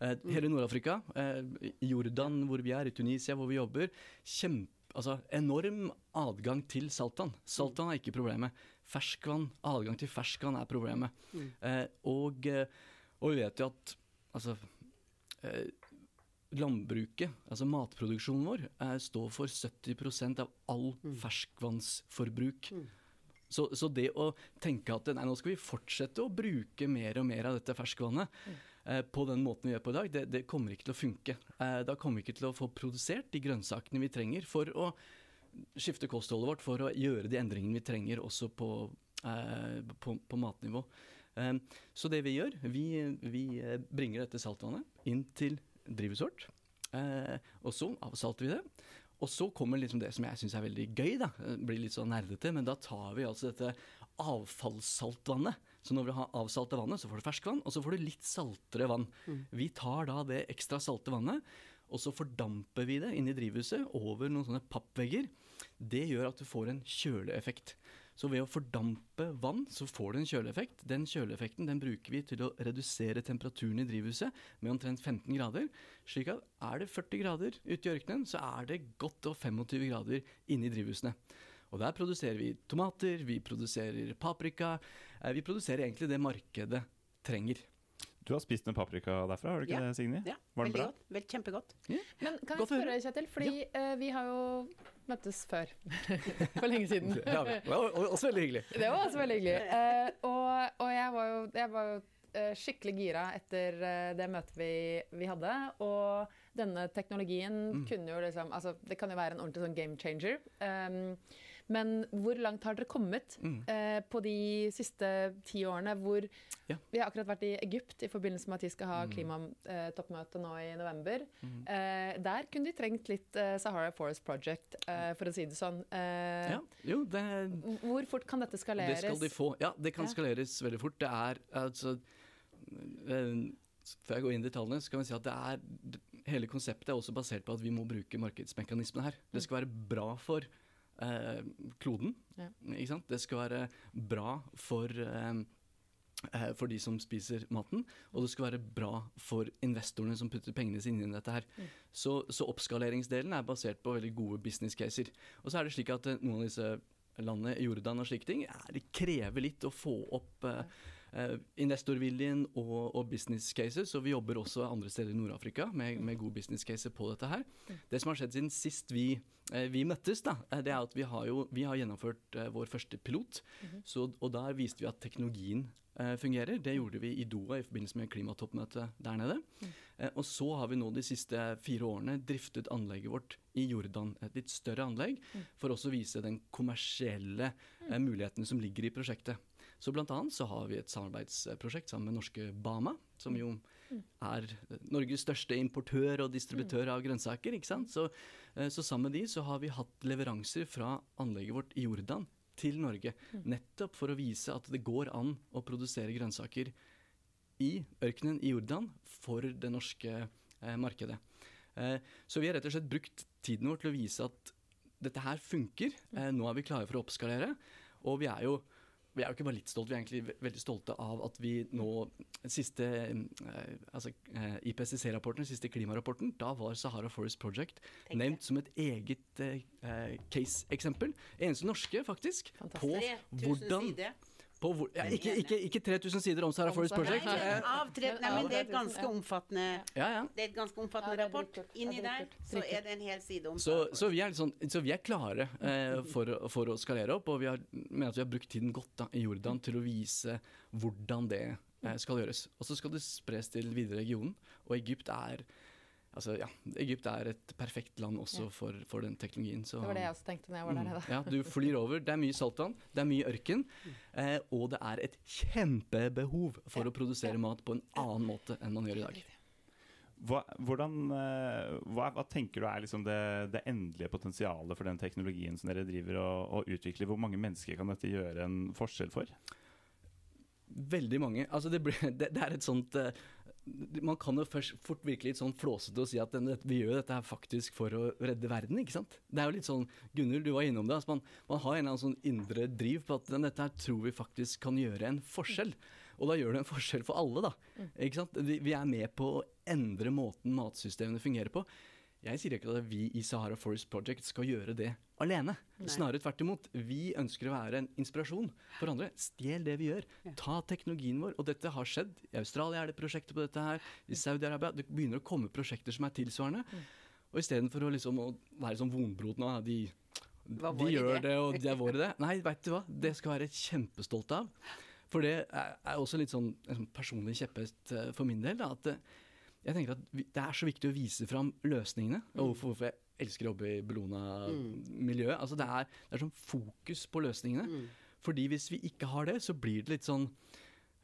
Eh, hele Nord-Afrika, eh, Jordan hvor vi er, i Tunisia hvor vi jobber, kjempe, altså, enorm adgang til saltvann. Saltvann er ikke problemet. Ferskvann, adgang til ferskvann er problemet. Eh, og, eh, og vi vet jo at altså, landbruket, altså matproduksjonen vår, er, står for 70% av all ferskvannsforbruk. Så, så det å tenke at nei, nå skal vi fortsette å bruke mer og mer av dette ferskvannet eh, på den måten vi gjør på i dag, det, det kommer ikke til å funke. Eh, da kommer vi ikke til å få produsert de grønnsakene vi trenger for å skifte kostholdet vårt, for å gjøre de endringene vi trenger også på, eh, på, på matnivå. Eh, så det vi gjør, vi, vi eh, bringer dette saltvannet inn til drivhuset vårt. Eh, og så avsalter vi det. Og så kommer liksom det som jeg syns er veldig gøy, da. Det blir litt sånn nerdete, men da tar vi altså dette avfallssaltvannet. Så når vi har avsalta vannet, så får du ferskvann, og så får du litt saltere vann. Vi tar da det ekstra salte vannet, og så fordamper vi det inn i drivhuset over noen sånne pappvegger. Det gjør at du får en kjøleeffekt. Så ved å fordampe vann, så får du en kjøleeffekt. Den kjøleeffekten den bruker vi til å redusere temperaturen i drivhuset med omtrent 15 grader. Slik at er det 40 grader ute i ørkenen, så er det godt og 25 grader inne i drivhusene. Og der produserer vi tomater, vi produserer paprika. eh, Vi produserer egentlig det markedet trenger. Du har spist en paprika derfra, har du ikke Ja. det, Signy? Ja, Var den veldig bra? godt. Vel, kjempegodt. Men kan Godt jeg spørre deg, Kjetil, fordi eh, vi har jo møttes før. For lenge siden. Ja, det var også veldig hyggelig. Det var også veldig hyggelig. Uh, og, og jeg var jo, jeg var jo eh, skikkelig gira etter det møtet vi, vi hadde. Og denne teknologien kunne jo liksom Altså, det kan jo være en ordentlig sånn game changer. Um, men hvor langt har dere kommet eh, på de siste ti årene? Hvor Ja. Vi har akkurat vært i Egypt i forbindelse med at de skal ha klimatoppmøte nå i november. Eh, der kunne de trengt litt eh, Sahara Forest Project, eh, for å si det sånn. Eh, Ja, jo, det, Hvor fort kan dette skaleres? Det skal de få. Ja, det kan skaleres veldig fort. Det er altså eh, Før jeg går inn i detaljene, så kan vi si at det er Hele konseptet er også basert på at vi må bruke markedsmekanismene her. Det skal være bra for eh, kloden. Ja. Ikke sant? Det skal være bra for eh, eh, for de som spiser maten, og det skal være bra for investorene som putter pengene sine inn i dette her. Så, så oppskaleringsdelen er basert på veldig gode business caser. Og så er det slik at eh, noen av disse landene, Jordan og slike ting, er, det krever litt å få opp eh, investorviljen og, og business cases, og vi jobber også andre steder i Nord-Afrika med, med gode business cases på dette her. Det som har skjedd siden sist vi, eh, vi møttes, da, eh, det er at vi har, jo, vi har gjennomført eh, vår første pilot, så, og der viste vi at teknologien eh, fungerer. Det gjorde vi i Doha i forbindelse med klimatoppmøtet der nede. Eh, og så har vi nå de siste fire årene driftet anlegget vårt i Jordan, et litt større anlegg, for også å vise den kommersielle eh, muligheten som ligger i prosjektet. Så blant annet så har vi et samarbeidsprosjekt sammen med norske Bama, som jo er Norges største importør og distributør av grønnsaker. ikke sant? Så, eh, så sammen med de så har vi hatt leveranser fra anlegget vårt i Jordan til Norge. Nettopp for å vise at det går an å produsere grønnsaker i ørkenen i Jordan for det norske eh, markedet. Eh, så vi har rett og slett brukt tiden vår til å vise at dette her funker. Nå er vi klare for å oppskalere. Og vi er jo vi er jo ikke bare litt stolte, vi er egentlig veldig stolte av at vi nå siste eh, altså, eh, IPCC-rapporten, siste klimarapporten, da var Sahara Forest Project Tenk nevnt som et eget eh, eh, case-eksempel. Eneste norske, faktisk. På Fantastisk. 3000 hvordan sider. På hvor, ja, ikke, ikke, ikke 3000 sider om Sarah Forest Project. Nei, nei, av tre, nei, men det er et ganske omfattende Ja, ja. Det er et ganske omfattende rapport. Inni er der så er det en hel side om Så, så, vi er sånn, så vi er klare eh, for, for å skalere opp, og vi har, mener at vi har brukt tiden godt da, i Jordan til å vise hvordan det eh, skal gjøres. Og så skal det spres til videre regionen, og Egypt er Altså, ja, Egypt er et perfekt land også Ja. for, for den teknologien. Så, Det var det jeg også tenkte når jeg var der nede. Mm, ja, du flyr over. Det er mye saltvann, det er mye ørken, eh, og det er et kjempebehov for Ja, å produsere ja. mat på en annen måte enn man gjør i dag. Hva, hvordan, eh, hva, hva tenker du er liksom det, det endelige potensialet for den teknologien som dere driver og, og utvikler? Hvor mange mennesker kan dette gjøre en forskjell for? Veldig mange. Altså det, ble, det, det er et sånt eh, Man kan jo først fort virke litt sånn flåsete og si at den, vi gjør dette her faktisk for å redde verden, ikke sant. Det er jo litt sånn Gunhild, du var innom det. Altså man, man har en eller annen sånn indre driv på at den, dette her tror vi faktisk kan gjøre en forskjell. Og da gjør det en forskjell for alle, da. Ikke sant? Vi, vi er med på å endre måten matsystemene fungerer på. Jeg sier ikke at vi i Sahara Forest Project skal gjøre det alene. Nei. Snarere tvert imot. Vi ønsker å være en inspirasjon for andre. Stjel det vi gjør. Ja. Ta teknologien vår. Og dette har skjedd. I Australia er det prosjekter på dette her. I Saudi-Arabia. Det begynner å komme prosjekter som er tilsvarende. Og istedenfor å liksom å være sånn vonbrot nå, de, de gjør det, og de er vår idé. Nei, veit du hva. Det skal jeg være kjempestolt av. For det er, også litt sånn en sånn personlig kjepphest eh, for min del. Da, at eh, jeg tenker at Det er så viktig å vise fram løsningene. Og hvorfor, hvorfor jeg elsker å jobbe i Bellona-miljøet. Altså det, er, det er sånn fokus på løsningene. Mm. Fordi hvis vi ikke har det, så blir det litt sånn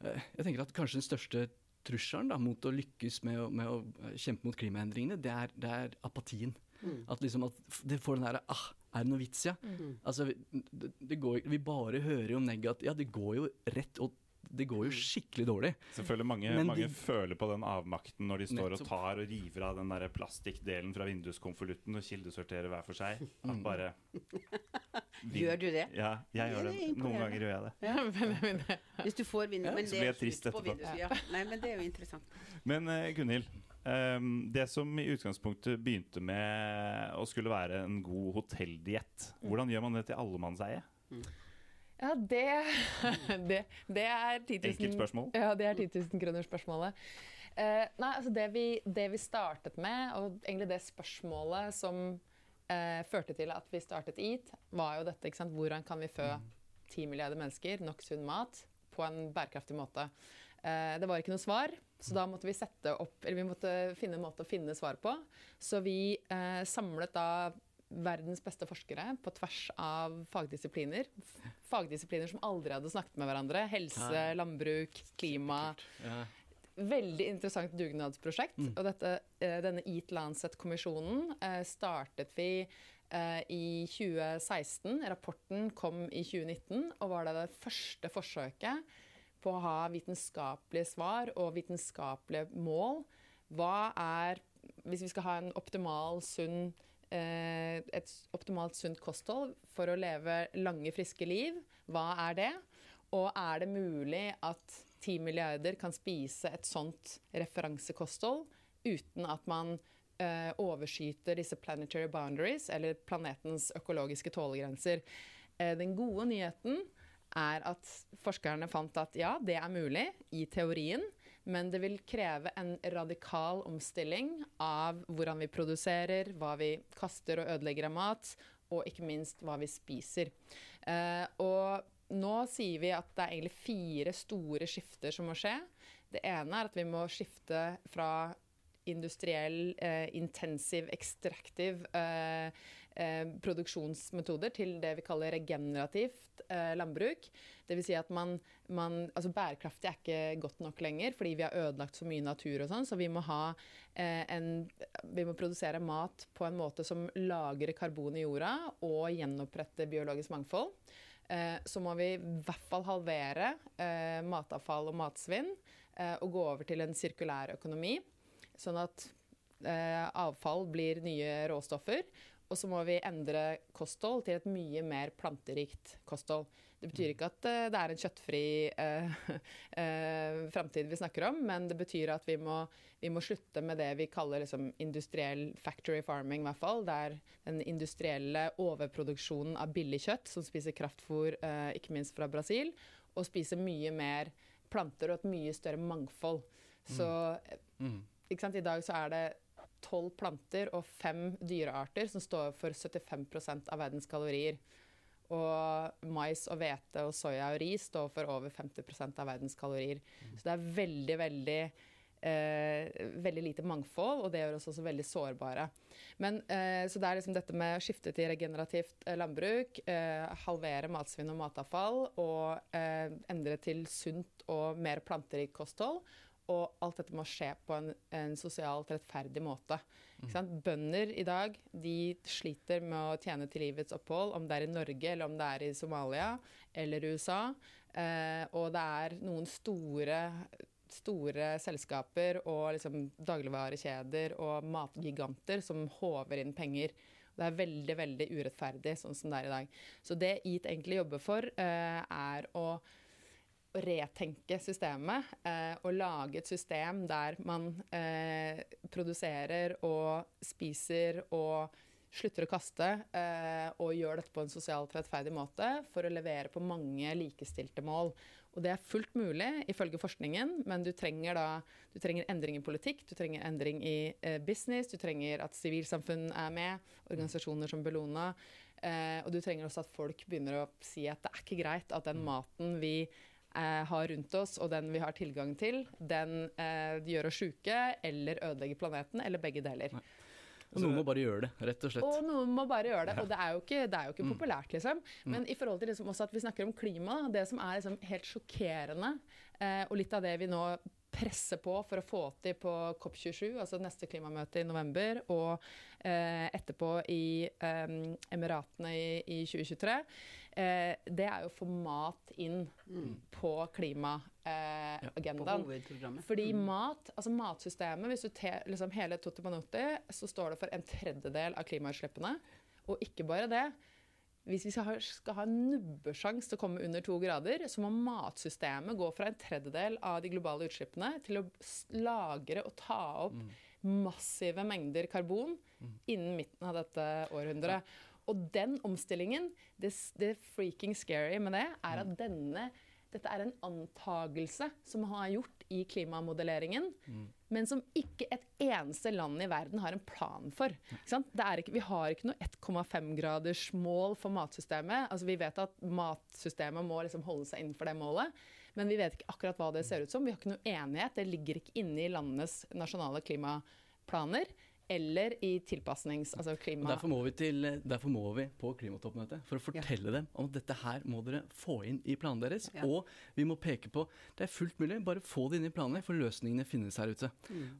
eh, Jeg tenker at kanskje den største trusselen da, mot å lykkes med å, med å eh, kjempe mot klimaendringene, det er, det er apatien. Mm. At liksom at det får den derre ah, er det noe vits, ja? Mm. Altså, det, det går, vi bare hører jo om negativt Ja, det går jo rett og det går jo skikkelig dårlig. Selvfølgelig mange, mange de- føler på den avmakten når de står og tar og river av den der plastikkdelen fra vinduskonvolutten og kildesorterer hver for seg. At bare bare Gjør du det? Ja, jeg gjør det. Noen ganger gjør jeg det. Hvis du får vind... Men det blir er jeg trist slutt på etterpå. vindussida. Nei, men det er jo interessant. Men uh, Gunhild, um, det som i utgangspunktet begynte med å skulle være en god hotelldiett, hvordan gjør man det til allemannseie? Ja, det, det, det er 10 000 Enkelt spørsmål. Ja, det er 10 000 kroner spørsmålet. Eh, nei, altså det vi, det vi startet med, og egentlig det spørsmålet som eh, førte til at vi startet EAT, var jo dette, ikke sant? Hvordan kan vi fø 10 milliarder mennesker nok sunn mat på en bærekraftig måte? Eh, det var ikke noe svar, så da måtte vi sette opp, eller vi måtte finne en måte å finne svar på. Så vi eh, samlet da verdens beste forskere på tvers av fagdisipliner. Fagdisipliner som aldri hadde snakket med hverandre. Helse, landbruk, klima. Veldig interessant dugnadsprosjekt. Og dette, eh, denne Eat Lancet-kommisjonen eh, startet vi eh, i 2016. Rapporten kom i 2019 og var det det første forsøket på å ha vitenskapelige svar og vitenskapelige mål. Hva er Hvis vi skal ha en optimal sunn et optimalt sunt kosthold for å leve lange, friske liv, hva er det? Og er det mulig at 10 milliarder kan spise et sånt referansekosthold uten at man eh, overskyter disse planetary boundaries, eller planetens økologiske tålegrenser? Eh, den gode nyheten er at forskerne fant at ja, det er mulig i teorien, men det vil kreve en radikal omstilling av hvordan vi produserer, hva vi kaster og ødelegger av mat, og ikke minst hva vi spiser. Eh, og nå sier vi at det er egentlig fire store skifter som må skje. Det ene er at vi må skifte fra industriell, eh, intensiv, ekstraktiv eh, produksjonsmetoder til det vi kaller regenerativt eh, landbruk. Dvs. Si at man, man altså Bærekraftig er ikke godt nok lenger fordi vi har ødelagt så mye natur og sånn, så vi må ha eh, en Vi må produsere mat på en måte som lagrer karbon i jorda og gjenoppretter biologisk mangfold. Eh, så må vi i hvert fall halvere eh, matavfall og matsvinn eh, og gå over til en sirkulær økonomi. Sånn at eh, avfall blir nye råstoffer. Og så må vi endre kosthold til et mye mer planterikt kosthold. Det betyr ikke at uh, det er en kjøttfri eh, eh framtid vi snakker om, men det betyr at vi må, vi må slutte med det vi kaller liksom, industriell factory farming, i hvert fall. Det er den industrielle overproduksjonen av billig kjøtt som spiser kraftfôr, eh, ikke minst fra Brasil, og spiser mye mer planter og et mye større mangfold. Så Mm. sant? I dag så er det tolv planter og fem dyrearter som står for 75% av verdens kalorier. Og mais og hvete og soya og ris står for over 50% av verdens kalorier. Så det er veldig, veldig eh, veldig lite mangfold, og det gjør oss også veldig sårbare. Men, eh, så det er liksom dette med å skifte til regenerativt eh, landbruk, eh, halvere matsvinn og matavfall, og eh, endre til sunt og mer planterikt kosthold. Og alt dette må skje på en, en sosialt rettferdig måte. Sant? Bønder i dag de sliter med å tjene til livets opphold, om det er i Norge eller om det er i Somalia eller USA. Eh, og det er noen store store selskaper og liksom dagligvarekjeder og matgiganter som håver inn penger. Det er veldig veldig urettferdig sånn som det er i dag. Så det EAT egentlig jobber for, eh, er å retenke systemet eh, og lage et system der man eh, produserer og spiser og slutter å kaste eh, og gjør dette på en sosialt rettferdig måte for å levere på mange likestilte mål. Og det er fullt mulig ifølge forskningen, men du trenger da du trenger endring i politikk, du trenger endring i eh, business, du trenger at sivilsamfunn er med, organisasjoner som Bellona. Eh, og du trenger også at folk begynner å si at det er ikke greit at den maten vi eh, har rundt oss, og den vi har tilgang til, den eh, gjør oss sjuke eller ødelegger planeten, eller begge deler. Og noen må bare gjøre det, rett og slett. Og noen må bare gjøre det. Og det er jo ikke, det er jo ikke populært, liksom. Men i forhold til liksom også at vi snakker om klima, det som er liksom helt sjokkerende, eh, og litt av det vi nå presser på for å få til på COP27, altså neste klimamøte i november, og eh, etterpå i eh, Emiratene i, i 2023, eh, det er jo å få mat inn på På klimaagendaen. hovedprogrammet. Fordi mat, altså matsystemet, hvis du te, liksom hele Tutti Manotti, så står det for en tredjedel av klimautslippene. Og ikke bare det. Hvis vi skal ha, skal ha en nubbesjans til å komme under to grader, så må matsystemet gå fra en tredjedel av de globale utslippene til å lagre og ta opp massive mengder karbon innen midten av dette århundret. Og den omstillingen, det, det freaking scary med det, er at denne dette er en antagelse som har gjort i klimamodelleringen, men som ikke et eneste land i verden har en plan for. Ikke sant? Det ikke, vi har ikke noe 1,5-graders mål for matsystemet. Altså, vi vet at matsystemet må liksom holde seg innenfor det målet, men vi vet ikke akkurat hva det ser ut som. Vi har ikke noe enighet. Det ligger ikke inne i landenes nasjonale klimaplaner eller i tilpasnings... Altså klima... Derfor må, vi til, derfor må vi på klimatoppmøtet for å fortelle dem om at dette her må dere få inn i planene deres. Ja. Og vi må peke på det er fullt mulig, bare få det inn i planene, for løsningene finnes her ute.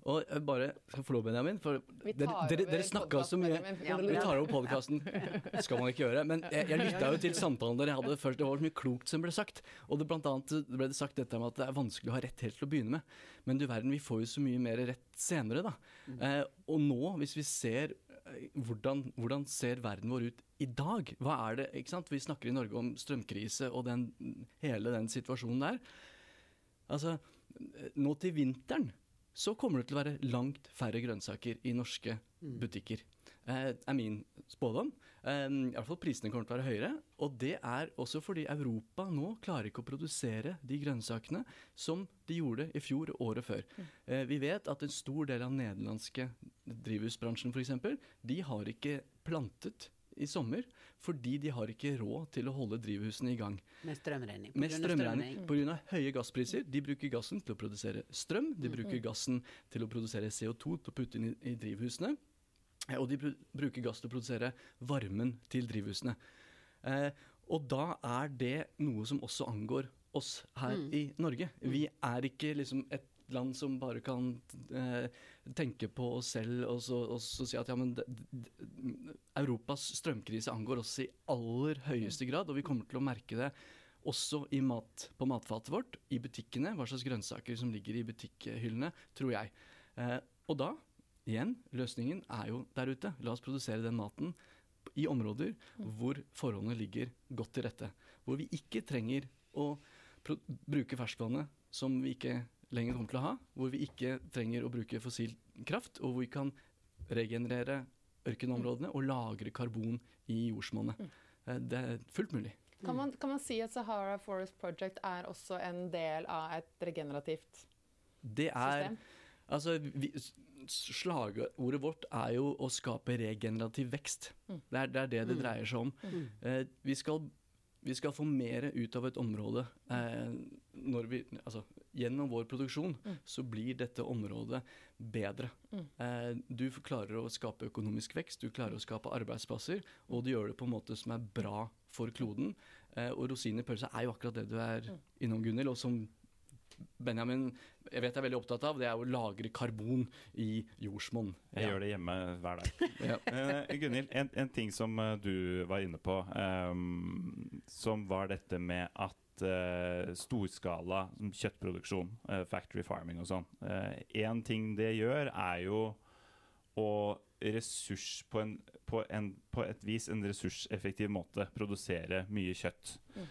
Og jeg bare skal få lov, Benjamin, for Mm. Dere, dere, dere snakka så mye. Ja, Vi tar over podkasten. Det skal man ikke gjøre. Men jeg, jeg lytta jo til samtalen dere hadde først. Det var så mye klokt som ble sagt. Og det blant annet ble det sagt dette med at det er vanskelig å ha rett helt til å begynne med. Men du verden, vi får jo så mye mer rett senere, da. Eh, og nå, hvis vi ser eh, hvordan, hvordan ser verden vår ut i dag? Hva er det, ikke sant? Vi snakker i Norge om strømkrise og den, hele den situasjonen der. Altså, eh, nå til vinteren så kommer det til å være langt færre grønnsaker i norske butikker. Eh, er min spådom. Eh, I hvert fall prisene kommer til å være høyere. Og det er også fordi Europa nå klarer ikke å produsere de grønnsakene som de gjorde i fjor og året før. Eh, vi vet at en stor del av den nederlandske drivhusbransjen f.eks., de har ikke plantet i sommer fordi de har ikke råd til å holde drivhusene i gang. Med strømregning. på Med strømregning pga. høye gasspriser. De bruker gassen til å produsere strøm, de bruker gassen til å produsere CO2 til å putte inn i, i drivhusene. Og de bruker gass til å produsere varmen til drivhusene. Eh, og da er det noe som også angår oss her i Norge. Vi er ikke liksom et land som bare kan eh, tenke på oss selv og så, og så si at ja, men Europas strømkrise angår oss i aller høyeste grad, og vi kommer til å merke det også i mat, på matfatet vårt, i butikkene, hva slags grønnsaker som ligger i butikkhyllene, tror jeg. Eh, og da, igjen, løsningen er jo der ute. La oss produsere den maten i områder hvor forholdene ligger godt til rette. Hvor vi ikke trenger å bruke ferskvannet som vi ikke lenger kommer til å ha. Hvor vi ikke trenger å bruke fossil kraft, og hvor vi kan regenerere ørkenområdene og lagre karbon i jordsmonnet. Eh, det er fullt mulig. Kan man, kan man, si at Sahara Forest Project er også en del av et regenerativt det er, system? Altså, vi, slagordet vårt er jo å skape regenerativ vekst. Mm. Det, er, det, er, det det mm. dreier seg om. Mm. Eh, vi, skal, vi, skal, få mer ut av et område eh, når vi Altså, gjennom vår produksjon så blir dette området bedre. Eh, du klarer å skape økonomisk vekst, du klarer å skape arbeidsplasser, og du gjør det på en måte som er bra for kloden. Eh, og rosin i pølsa er jo akkurat det du er innom, Gunhild, og som Benjamin jeg vet jeg er veldig opptatt av, det er å lagre karbon i jordsmonn. Jeg ja. gjør det hjemme hver dag. ja. uh, Gunhild, en, en, ting som uh, du var inne på, um, som var dette med at uh, storskala kjøttproduksjon, uh, factory farming og sånn Én ting det gjør, er jo å ressurs på, en, på, en, på et vis en ressurseffektiv måte produsere mye kjøtt. Mm.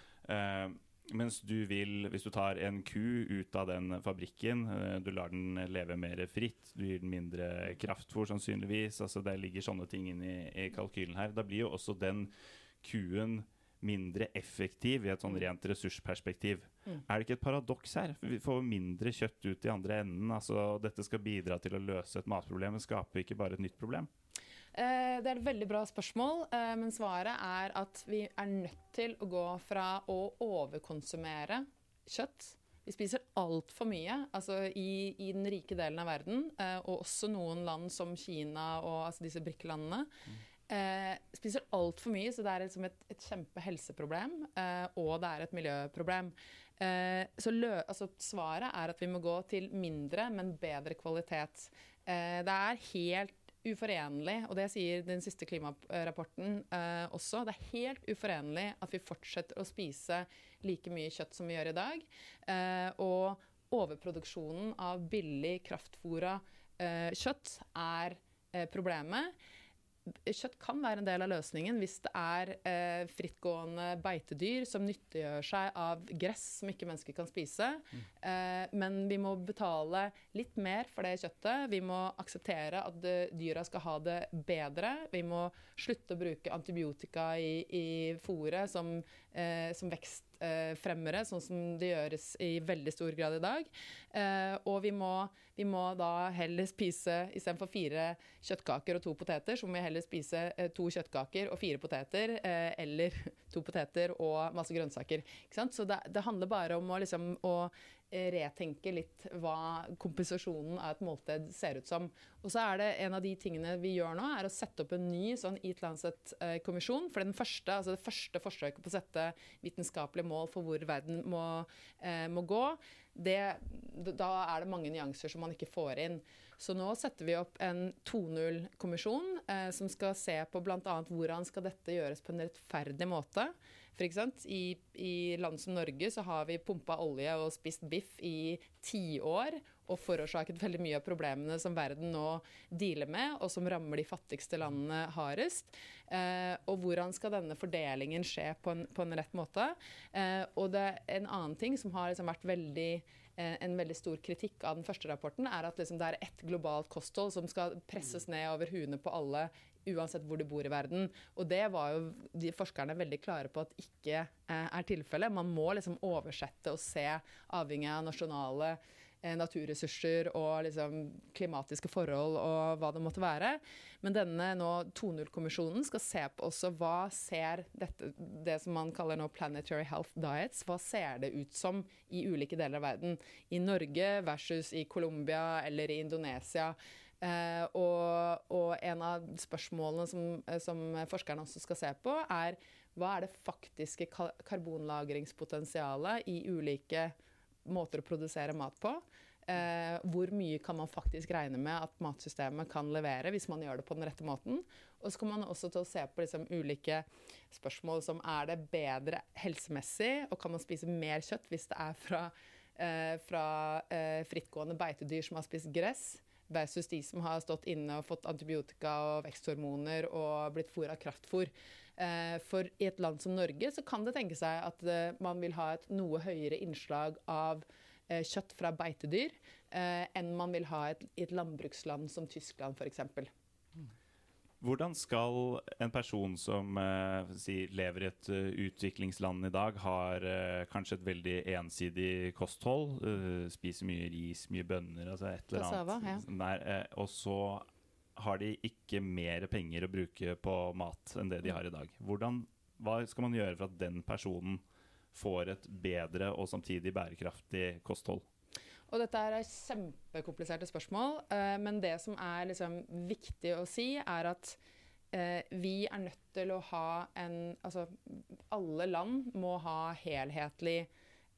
Mens du vil, hvis du tar en ku ut av den fabrikken, du lar den leve mer fritt, du gir den mindre kraftfôr sannsynligvis, altså det ligger sånne ting inn i, i kalkylen her, da blir jo også den kuen mindre effektiv i et sånn mm. rent ressursperspektiv. Mm. Er det ikke et paradoks her? Vi får mindre kjøtt ut i andre enden. altså Dette skal bidra til å løse et matproblem, men skaper ikke bare et nytt problem? Eh, det er et veldig bra spørsmål, eh, men svaret er at vi er nødt til å gå fra å overkonsumere kjøtt vi spiser altfor mye altså i, i, den rike delen av verden, eh, og også noen land som Kina og altså disse BRIC-landene. Mm eh, spiser altfor mye, så det er liksom et, et kjempehelseproblem. Eh, og det er et miljøproblem. Eh, så lø, altså, svaret er at vi må gå til mindre, men bedre kvalitet. Det er helt uforenlig, og det sier den siste klimarapporten eh, også, det er helt uforenlig at vi fortsetter å spise like mye kjøtt som vi gjør i dag. Eh, og overproduksjonen av billig kraftfôra eh, kjøtt er eh, problemet kjøtt kan være en del av løsningen hvis det er eh, frittgående beitedyr som nyttiggjør seg av gress som ikke mennesker kan spise. Mm. Eh, men vi må betale litt mer for det kjøttet. Vi må akseptere at dyra skal ha det bedre. Vi må slutte å bruke antibiotika i, i fôret som, eh, som vekst fremmere, sånn som det gjøres i veldig stor grad i dag. Eh, og vi må, vi må, da heller spise istedenfor fire kjøttkaker og to poteter, så må vi heller spise eh, to kjøttkaker og fire poteter, eh, eller to poteter og masse grønnsaker. Så det, det, handler bare om å, liksom, å retenke litt hva kompensasjonen av et måltid ser ut som. Og så er det En av de tingene vi gjør nå, er å sette opp en ny sånn Eat Lancet-kommisjon. For den første, altså det første forsøket på å sette vitenskapelige mål for hvor verden må, eh, må gå, det, da er det mange nyanser som man ikke får inn. Så nå setter vi opp en 2.0-kommisjon eh, som skal se på bl.a. hvordan skal dette gjøres på en rettferdig måte. For I, I land som Norge så har vi pumpa olje og spist biff i tiår og forårsaket veldig mye av problemene som verden nå dealer med, og som rammer de fattigste landene hardest. Eh, og hvordan skal denne fordelingen skje på en, på en rett måte? Eh, og det, er en annen ting som har liksom vært veldig eh, en veldig stor kritikk av den første rapporten, er at liksom det er ett globalt kosthold som skal presses ned over huene på alle uansett hvor du bor i verden. Og det var jo de forskerne veldig klare på at ikke eh, er tilfellet. Man må liksom oversette og se, avhengig av nasjonale eh, naturressurser og liksom klimatiske forhold og hva det måtte være. Men denne nå 2.0-kommisjonen skal se på også hva ser dette, det som man kaller nå planetary health diets, hva ser det ut som i ulike deler av verden? I Norge versus i Colombia eller i Indonesia. Uh, og, og, en av spørsmålene som, eh, som, forskerne også skal se på, er hva er det faktiske karbonlagringspotensialet i ulike måter å produsere mat på? Uh, hvor mye kan man faktisk regne med at matsystemet kan levere hvis man gjør det på den rette måten? Og så kommer man også til å se på liksom, ulike spørsmål som er det bedre helsemessig, og kan man spise mer kjøtt hvis det er fra, uh, fra frittgående beitedyr som har spist gress? Versus de som har stått inne og fått antibiotika og veksthormoner og blitt fôra kraftfôr. Eh, for i et land som Norge så kan det tenke seg at eh, man vil ha et noe høyere innslag av eh, kjøtt fra beitedyr enn man vil ha i et landbruksland som Tyskland f.eks. Hvordan skal en person som eh, si, lever i et uh, utviklingsland i dag, har eh, kanskje et veldig ensidig kosthold, spiser mye ris, mye bønner, altså et eller Cassava, annet, ja. der, og så har de ikke mer penger å bruke på mat enn det de har i dag. Hvordan, hva skal man gjøre for at den personen får et bedre og samtidig bærekraftig kosthold? Og dette er kjempekompliserte spørsmål, uh, men det som er liksom viktig å si, er at uh, vi er nødt til å ha en Altså alle land må ha helhetlig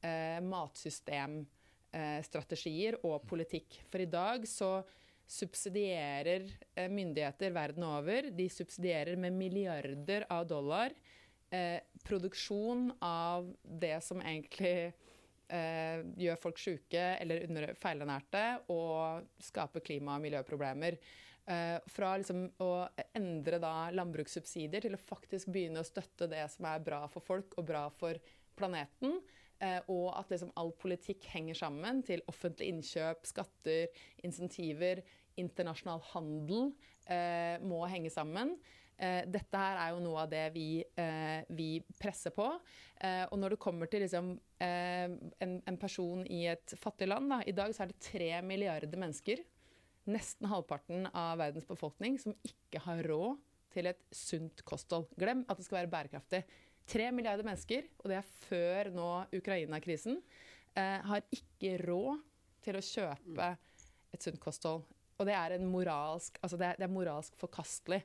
uh, matsystemstrategier og politikk. For i dag så subsidierer myndigheter verden over De subsidierer med milliarder av dollar produksjon av det som egentlig eh, gjør folk syke eller under feilernærte og skaper klima- og miljøproblemer. Eh, fra liksom å endre da landbrukssubsidier til å faktisk begynne å støtte det som er bra for folk og bra for planeten. Eh, og at liksom all politikk henger sammen til offentlig innkjøp, skatter, insentiver, internasjonal handel eh, må henge sammen. Eh, dette her er jo noe av det vi, eh, vi presser på. Eh, og når det kommer til liksom, en, en, person i et fattig land da, I dag så er det tre milliarder mennesker, nesten halvparten av verdens befolkning, som ikke har råd til et sunt kosthold. Glem at det skal være bærekraftig. Tre milliarder mennesker, og det er før nå Ukraina-krisen, har ikke råd til å kjøpe et sunt kosthold. Og det er, moralsk, altså det er, det er moralsk forkastelig.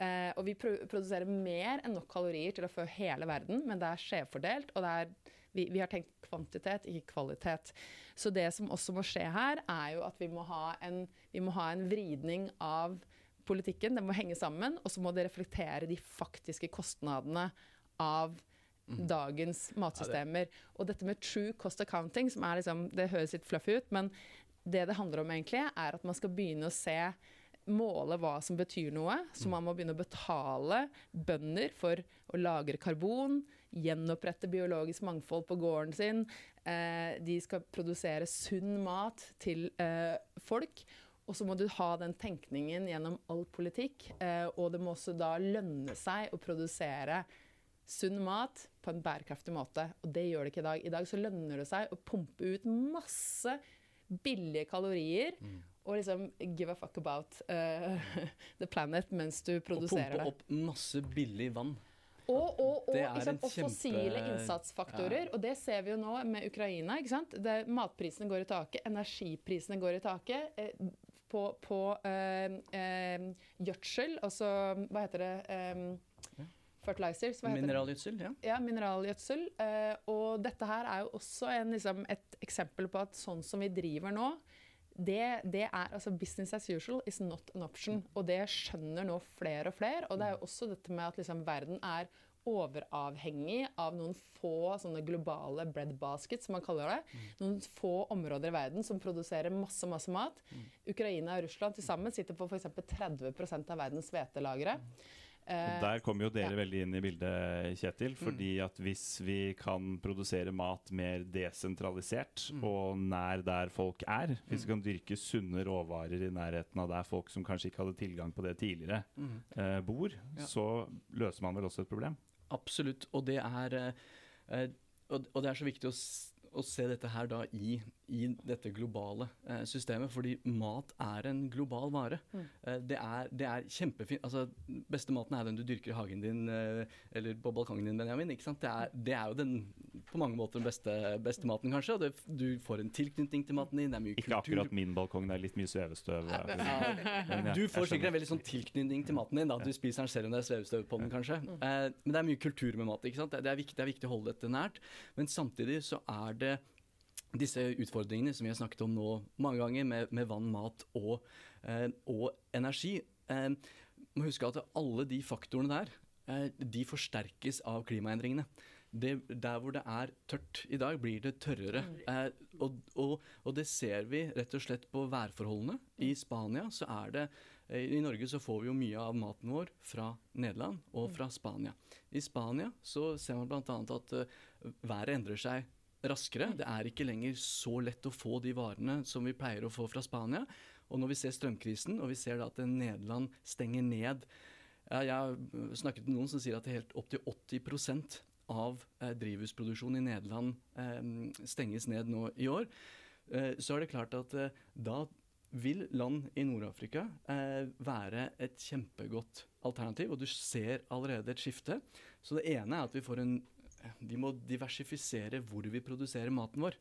Eh, og vi produserer mer enn nok kalorier til å fø hele verden, men det er skjevfordelt. Og er, vi, vi, har tenkt kvantitet, ikke kvalitet. Så det som også må skje her, er jo at vi må ha en, må ha en vridning av politikken. Det må henge sammen, og så må det reflektere de faktiske kostnadene av mm. dagens matsystemer. Og dette med true cost accounting, som er liksom, det høres litt fluffy ut, men det det handler om egentlig, er at man skal begynne å se måle hva som betyr noe. Så mm. man må begynne å betale bønder for å lagre karbon, gjenopprette biologisk mangfold på gården sin. Eh, de skal produsere sunn mat til eh, folk. Og så må du ha den tenkningen gjennom all politikk. Eh, og det må også da lønne seg å produsere sunn mat på en bærekraftig måte. Og det gjør det ikke i dag. I dag så lønner det seg å pumpe ut masse billige kalorier. Mm og liksom give a fuck about uh, the planet mens du produserer det. Og pumpe opp masse billig vann. Og, og, og, liksom, og fossile innsatsfaktorer. Ja. Og det ser vi jo nå med Ukraina. ikke sant? Det, matprisene går i taket, energiprisene går i taket. Eh, på, på eh, eh, gjødsel, altså hva heter det eh, Fertilizers. Mineralgjødsel, ja. Ja, mineralgjødsel. Eh, og dette her er jo også en, liksom, et eksempel på at sånn som vi driver nå, det, det, er altså Business as usual is not an option. Og det skjønner nå flere og flere. Og det er jo også dette med at liksom verden er overavhengig av noen få sånne globale bread baskets, som man kaller det. Mm. Noen få områder i verden som produserer masse masse mat. Mm. Ukraina og Russland til sammen sitter på f.eks. 30 av verdens hvetelagre. Og Der kommer jo dere ja. veldig inn i bildet, Kjetil. Mm. fordi at hvis vi kan produsere mat mer desentralisert mm. og nær der folk er, hvis vi mm. kan dyrke sunne råvarer i nærheten av der folk som kanskje ikke hadde tilgang på det tidligere, mm. eh, bor, ja. så løser man vel også et problem? Absolutt. Og det er, eh, og det er så viktig å å se dette her da i, i dette globale eh, systemet, fordi mat er en global vare. Mm. Eh, det, er, det er kjempefint. Altså, beste maten er den du dyrker i hagen din eh, eller på balkongen din, Benjamin. ikke sant? Det er, det er jo den på mange måter den beste, beste maten, kanskje. og det, Du får en tilknytning til maten din. det er mye ikke kultur. Ikke akkurat min balkong, det er litt mye svevestøv. Ja, du får sikkert en veldig sånn tilknytning til maten din. da, Du spiser den selv om det er svevestøv på den, kanskje. Mm. Eh, men det er mye kultur med mat. ikke sant? Det, er viktig, det er viktig å holde dette nært. Men samtidig så er det disse utfordringene som vi har snakket om nå mange ganger, med, med vann, mat og, eh, og energi. Eh, må huske at alle de faktorene der eh, de forsterkes av klimaendringene. det, der hvor det er tørt i dag, blir det tørrere. Eh, og, og, og det ser vi rett og slett på værforholdene. I Spania så er det I Norge så får vi jo mye av maten vår fra Nederland og fra Spania. I Spania så ser man bl.a. at været endrer seg raskere. Det er ikke lenger så lett å få de varene som vi pleier å få fra Spania. Og når vi ser strømkrisen, og vi ser at Nederland stenger ned Jeg har snakket med noen som sier at det er helt opptil 80 av eh, drivhusproduksjonen i Nederland eh, stenges ned nå i år. Eh, så er det klart at da vil land i Nord-Afrika eh, være et kjempegodt alternativ. Og du ser allerede et skifte. Så det ene er at vi får en de må diversifisere hvor vi produserer maten vår.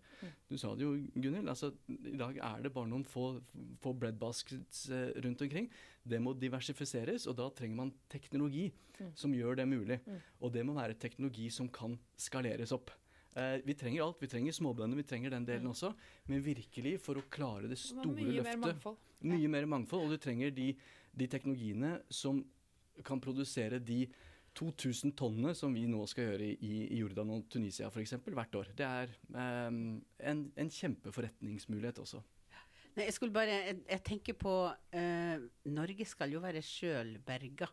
Du sa det jo, Gunhild. Altså, I dag er det bare noen få, få breadbaskets eh, rundt omkring. Det må diversifiseres, og da trenger man teknologi som gjør det mulig. Og det må være teknologi som kan skaleres opp. Eh, vi trenger alt. Vi trenger småbønder, vi trenger den delen også. Men virkelig, for å klare det store mye mer løftet mangfold. mye mer mangfold, og du trenger de, de teknologiene som kan produsere de 2000 tonner som vi nå skal gjøre i, i Jordan og Tunisia f.eks. hvert år. Det er um, en, en kjempeforretningsmulighet også. Nei, jeg skulle bare Jeg, jeg tenker på uh, Norge skal jo være sjølberga.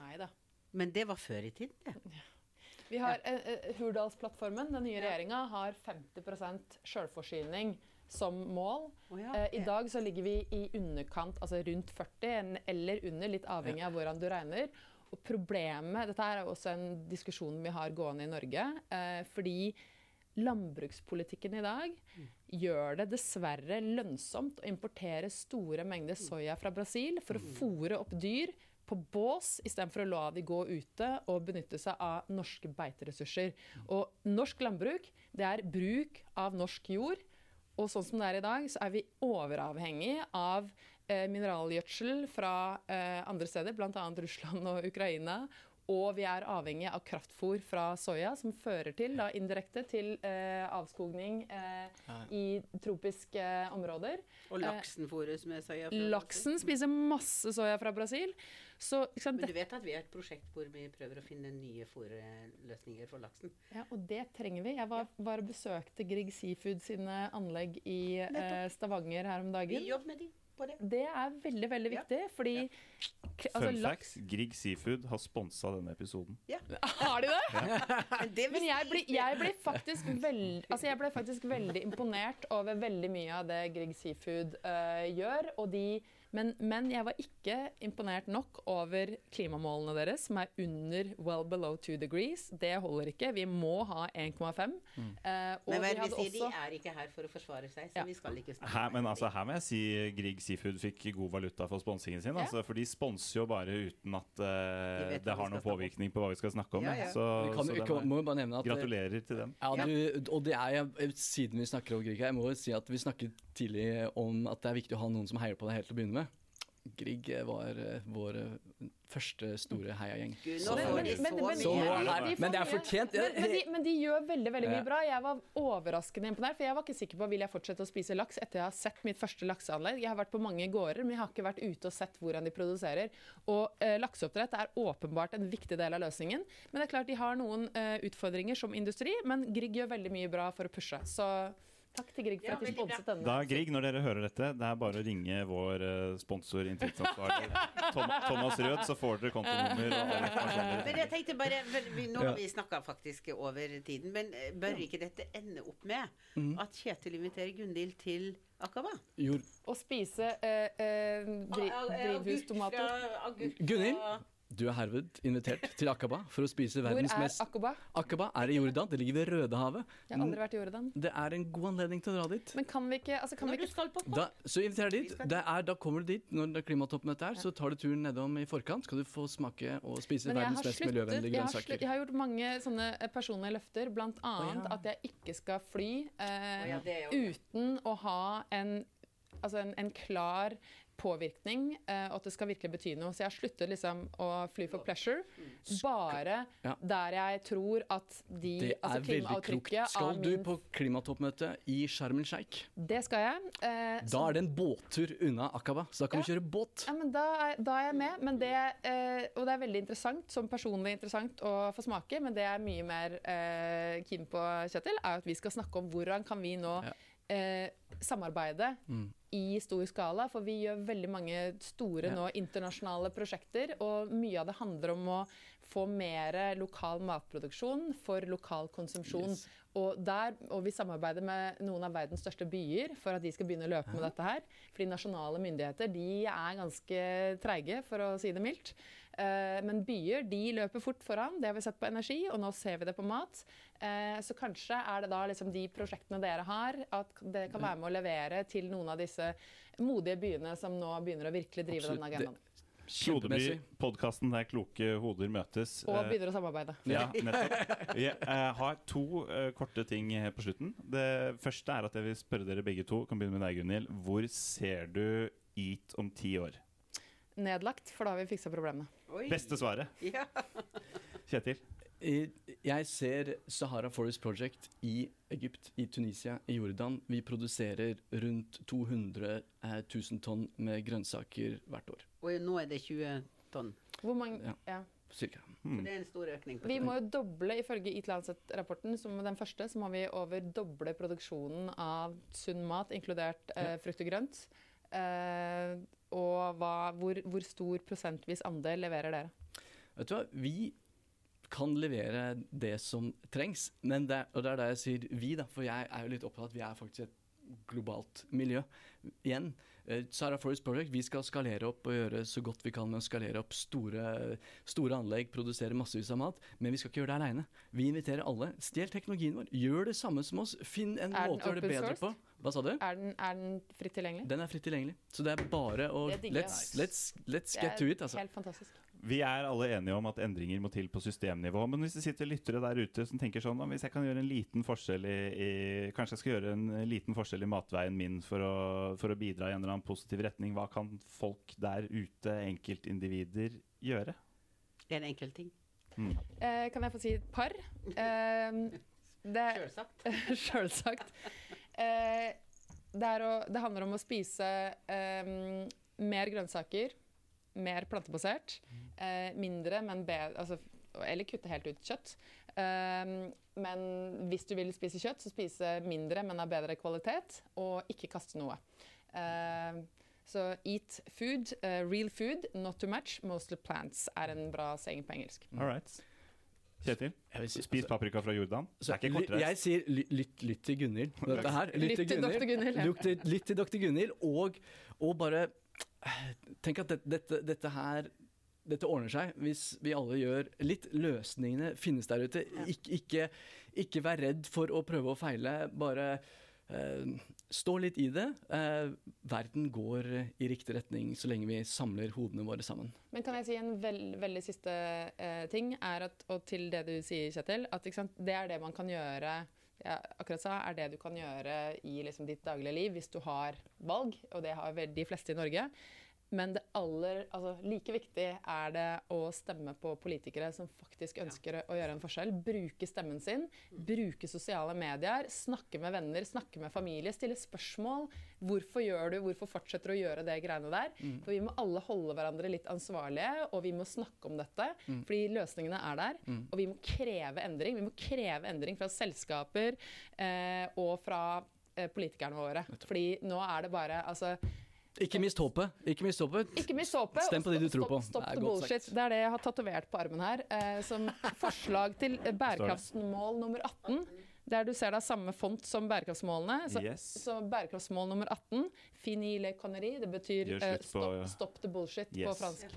Nei da. Men det var før i tiden, det. Vi har eh, Hurdalsplattformen, den nye regjeringa, har 50% selvforsyning som mål. Oh, ja, uh, I dag så ligger vi i underkant, altså rundt 40, eller under, litt avhengig av hvordan du regner. Og problemet Dette er også en diskusjon vi har gående i Norge. Eh, fordi landbrukspolitikken i dag gjør det dessverre lønnsomt å importere store mengder soya fra Brasil for å fòre opp dyr på bås istedenfor å la de gå ute og benytte seg av norske beiteressurser. Og norsk landbruk det er bruk av norsk jord. Og sånn som det er i dag, så er vi overavhengig av mineralgjødsel fra eh, andre steder, bl.a. Russland og Ukraina. Og vi er avhengig av kraftfôr fra soya, som fører til da, indirekte til eh, avskogning eh, i tropiske områder. Og laksen fôres med soya. fra Laksen spiser masse soya fra Brasil. Så sant, Men du vet at vi har et prosjekt hvor vi prøver å finne nye fôrløsninger for laksen. Ja, og det trenger vi. Jeg var, var besøkte Grieg Seafood sine anlegg i eh, Stavanger her om dagen. Vi jobber med de på det. Det er veldig, veldig Ja. viktig, fordi ja. altså, Fun facts, Grieg Seafood har sponsa denne episoden. Har de det? Men, det Men jeg blir, jeg blir faktisk veld, altså jeg ble faktisk veldig imponert over veldig mye av det Grieg Seafood uh, gjør. Og de, men, men jeg var ikke imponert nok over klimamålene deres, som er under well below two degrees. Det holder ikke. Vi må ha 1,5. Eh, og Men hva er det vi sier? sier? De er ikke her for å forsvare seg, så Ja. vi skal ikke snakke Her, men altså, her må jeg si Grieg Seafood fikk god valuta for sponsingen sin. Ja. Altså, for de sponser jo bare uten at eh, hva det har noen påvirkning på hva vi skal snakke om. Ja, ja. Så, kan, så kan, må bare nevne at gratulerer til dem. Ja, du, og det er jeg, Siden vi snakker om Grieg, jeg må jo si at vi snakket tidlig om at det er viktig å ha noen som heier på deg helt til å begynne med. Grieg var eh, vår eh, første store heiagjeng. Så- Men- men- men- de men det er fortjent. Men, men, de, men de gjør veldig veldig mye bra. Jeg var overraskende imponert, for jeg var ikke sikker på vil jeg fortsette å spise laks etter jeg har sett mitt første lakseanlegg. Jeg har vært på mange gårder, men jeg har ikke vært ute og sett hvordan de produserer. Og eh, lakseoppdrett er åpenbart en viktig del av løsningen. Men det er klart de har noen eh, utfordringer som industri, men Grieg gjør veldig mye bra for å pushe. Så takk til Grieg for Ja, at de sponset denne. Da, Grieg, når dere hører dette, det er bare å ringe vår eh, sponsor inntektsansvarlig Tom, Thomas Rød, så får dere kontonummer. og all informasjon Men jeg tenkte bare, Nå har vi snakka faktisk over tiden, men eh, bør ikke dette ende opp med at Kjetil inviterer Gunhild til Akaba? Jord, Å spise eh, eh, drivhustomater. Agurk. Gunhild? Du er herved invitert til Akaba for å spise verdens er Hvor er Akaba er i Jordan. Det ligger ved Rødehavet. Jeg har aldri vært i Jordan. Det er en god anledning til å dra dit. Men kan vi ikke, altså, kan vi ikke skal på Da, så inviterer jeg dit. Det er, da kommer du dit når det er klimatoppmøte. Så tar du turen nedom i forkant. Skal du få smake og spise verdens mest sluttet, miljøvennlige jeg, har grønnsaker. jeg har gjort mange sånne eh, personlige løfter, bl.a. Oh, ja. at jeg ikke skal fly eh, oh, ja, uten å ha en altså en, en klar påvirkning, eh, og at det skal virkelig bety noe. Så jeg har sluttet liksom å fly for pleasure, bare Ja. der jeg tror at de Det altså er veldig klokt. Skal du på klimatoppmøte i Sharm el Sheikh, Det skal jeg. Eh, da er det en båttur unna Akaba, så da kan vi kjøre båt. Ja, men da, er, da er jeg med. Men det, eh, og det er veldig interessant, som personlig interessant å få smake. Men det jeg er mye mer eh, keen på, Kjetil, er at vi skal snakke om hvordan kan vi nå Ja. Eh, samarbeide Mm. i stor skala. For vi gjør veldig mange store Ja. nå internasjonale prosjekter. Og mye av det handler om å få mer lokal matproduksjon for lokal konsumsjon. Yes. Og, der, og vi samarbeider med noen av verdens største byer for at de skal begynne å løpe med dette her. Fordi nasjonale myndigheter de er ganske treige, for å si det mildt. Eh, men byer de løper fort foran. Det har vi sett på energi, og nå ser vi det på mat. Eh, så kanskje er det da liksom de prosjektene dere har, at det kan være med å levere til noen av disse modige byene som nå begynner å virkelig drive Absolutt. denne agendaen. Klodeby, podkasten der kloke hoder møtes. Og Eh, begynner å samarbeide. Ja, nettopp. Jeg eh, har to eh, korte ting på slutten. Det første er at jeg vil spørre dere begge to. Kan begynne med deg, Gunhild. Hvor ser du EAT om ti år? Nedlagt, for da har vi fiksa problemene. Oi. Beste svaret. Ja. Kjetil? Jeg ser Sahara Forest Project i Egypt, i Tunisia, i Jordan. Vi produserer rundt 200 eh, 000 tonn med grønnsaker hvert år. Og nå er det 20 tonn. Hvor mange Ja. ja. Cirka. Så Hmm. det er en stor økning. på Vi må jo doble, ifølge Eat Lancet-rapporten, som den første, så må vi over doble produksjonen av sunn mat, inkludert eh, frukt og grønt. Eh, og hva, hvor, hvor stor prosentvis andel leverer dere? Vet du hva, vi kan levere det som trengs, men det, og det er der jeg sier vi, da, for jeg er jo litt opptatt av at vi er faktisk et globalt miljø. Igjen, Sarah Sahara Forest Project, vi skal skalere opp og gjøre så godt vi kan med å skalere opp store, store anlegg, produsere massevis av mat, men vi skal ikke gjøre det aleine. Vi inviterer alle. Stjel teknologien vår. Gjør det samme som oss. Finn en måte å gjøre det bedre sourced? på. Hva sa du? Er den, er den fritt tilgjengelig? Den er fritt tilgjengelig. Så det er bare å let's, let's, let's get to it, altså. Helt fantastisk. Vi er alle enige om at endringer må til på systemnivå. Men hvis det sitter lyttere der ute som tenker sånn Hvis jeg kan gjøre en liten forskjell i, i Kanskje jeg skal gjøre en liten forskjell i matveien min for å, for å bidra i en eller annen positiv retning. Hva kan folk der ute, enkeltindivider, gjøre? En enkel ting. Mm. Eh, kan jeg få si et par? Eh, det. Sjølsagt. Eh, det, er å, det handler om å spise eh, mer grønnsaker, mer plantebasert. Eh, mindre, men bedre altså, Eller kutte helt ut kjøtt. Eh, men hvis du vil spise kjøtt, så spise mindre, men av bedre kvalitet. Og ikke kaste noe. Eh, så eat food, uh, real food, not too much, mostly plants, er en bra saying på engelsk. All right. Kjetil? Si- Spis paprika fra Jordan. Det er ikke kortreist. Jeg sier lytt, lytt, lytt til Gunhild. Lytt. Lytt til Dr. Gunhild, ja. Lytt til, Dr. Gunhild, og, og bare Tenk at det, dette, dette her dette ordner seg hvis vi alle gjør litt. Løsningene finnes der ute. Ik, ikke, ikke vær redd for å prøve og feile. Bare eh, stå litt i det. Eh, verden går i riktig retning så lenge vi samler hodene våre sammen. Men kan jeg si en veld, veldig siste eh, ting, er at, og til det du sier, Kjetil, at ikke sant, det er det man kan gjøre ja, akkurat sa, er det du kan gjøre i liksom, ditt daglige liv hvis du har valg, og det har de fleste i Norge. Men det aller, altså, like viktig er det å stemme på politikere som faktisk ønsker å gjøre en forskjell. Bruke stemmen sin, bruke sosiale medier, snakke med venner, snakke med familie, stille spørsmål. Hvorfor gjør du, hvorfor fortsetter du å gjøre det greiene der? For vi må alle holde hverandre litt ansvarlige, og vi må snakke om dette. Fordi løsningene er der. Og vi må kreve endring. Vi må kreve endring fra selskaper eh, og fra eh, politikerne våre. Fordi nå er det bare altså, Ikke mist håpet. Ikke mist håpet. ikke mist håpet. Stem på de du tror på. Stopp, stopp Det er the godt bullshit. sagt. Det er det jeg har tatovert på armen her. Eh, som forslag til bærekraftsmål nummer 18. Der du ser da samme font som bærekraftsmålene. Så, Yes. så bærekraftsmål nummer 18, fini le connerie, det betyr eh, stopp, stopp the bullshit på fransk.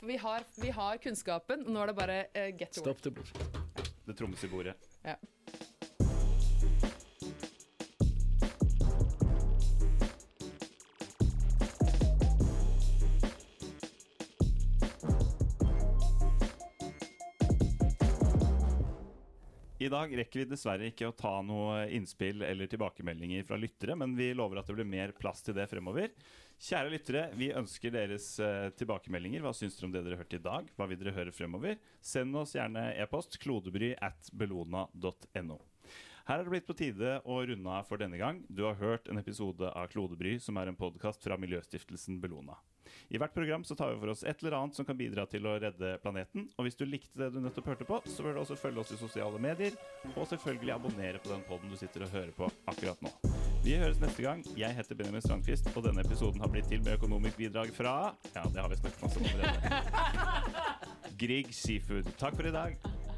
For vi har, vi har kunnskapen, nå er det bare eh, get to work. Stopp the bullshit. Det trommes i bordet. Ja. I dag rekker vi dessverre ikke å ta noe innspill eller tilbakemeldinger fra lyttere, men vi lover at det blir mer plass til det fremover. Kjære lyttere, vi ønsker deres uh, tilbakemeldinger. Hva syns dere om det dere hørte i dag? Hva vil dere høre fremover? Send oss gjerne e-post klodebry at bellona.no. Her er det blitt på tide å runde av for denne gang. Du har hørt en episode av Klodebry, som er en podkast fra Miljøstiftelsen Bellona. I hvert program så tar vi for oss et eller annet som kan bidra til å redde planeten. Og hvis du likte det du nettopp hørte på, så bør du også følge oss i sosiale medier. Og selvfølgelig abonnere på den poden du sitter og hører på akkurat nå. Vi høres neste gang. Jeg heter Benjamin Strandquist, og denne episoden har blitt til med økonomisk bidrag fra Ja, det har vi snakket masse om allerede. Grieg Seafood. Takk for i dag.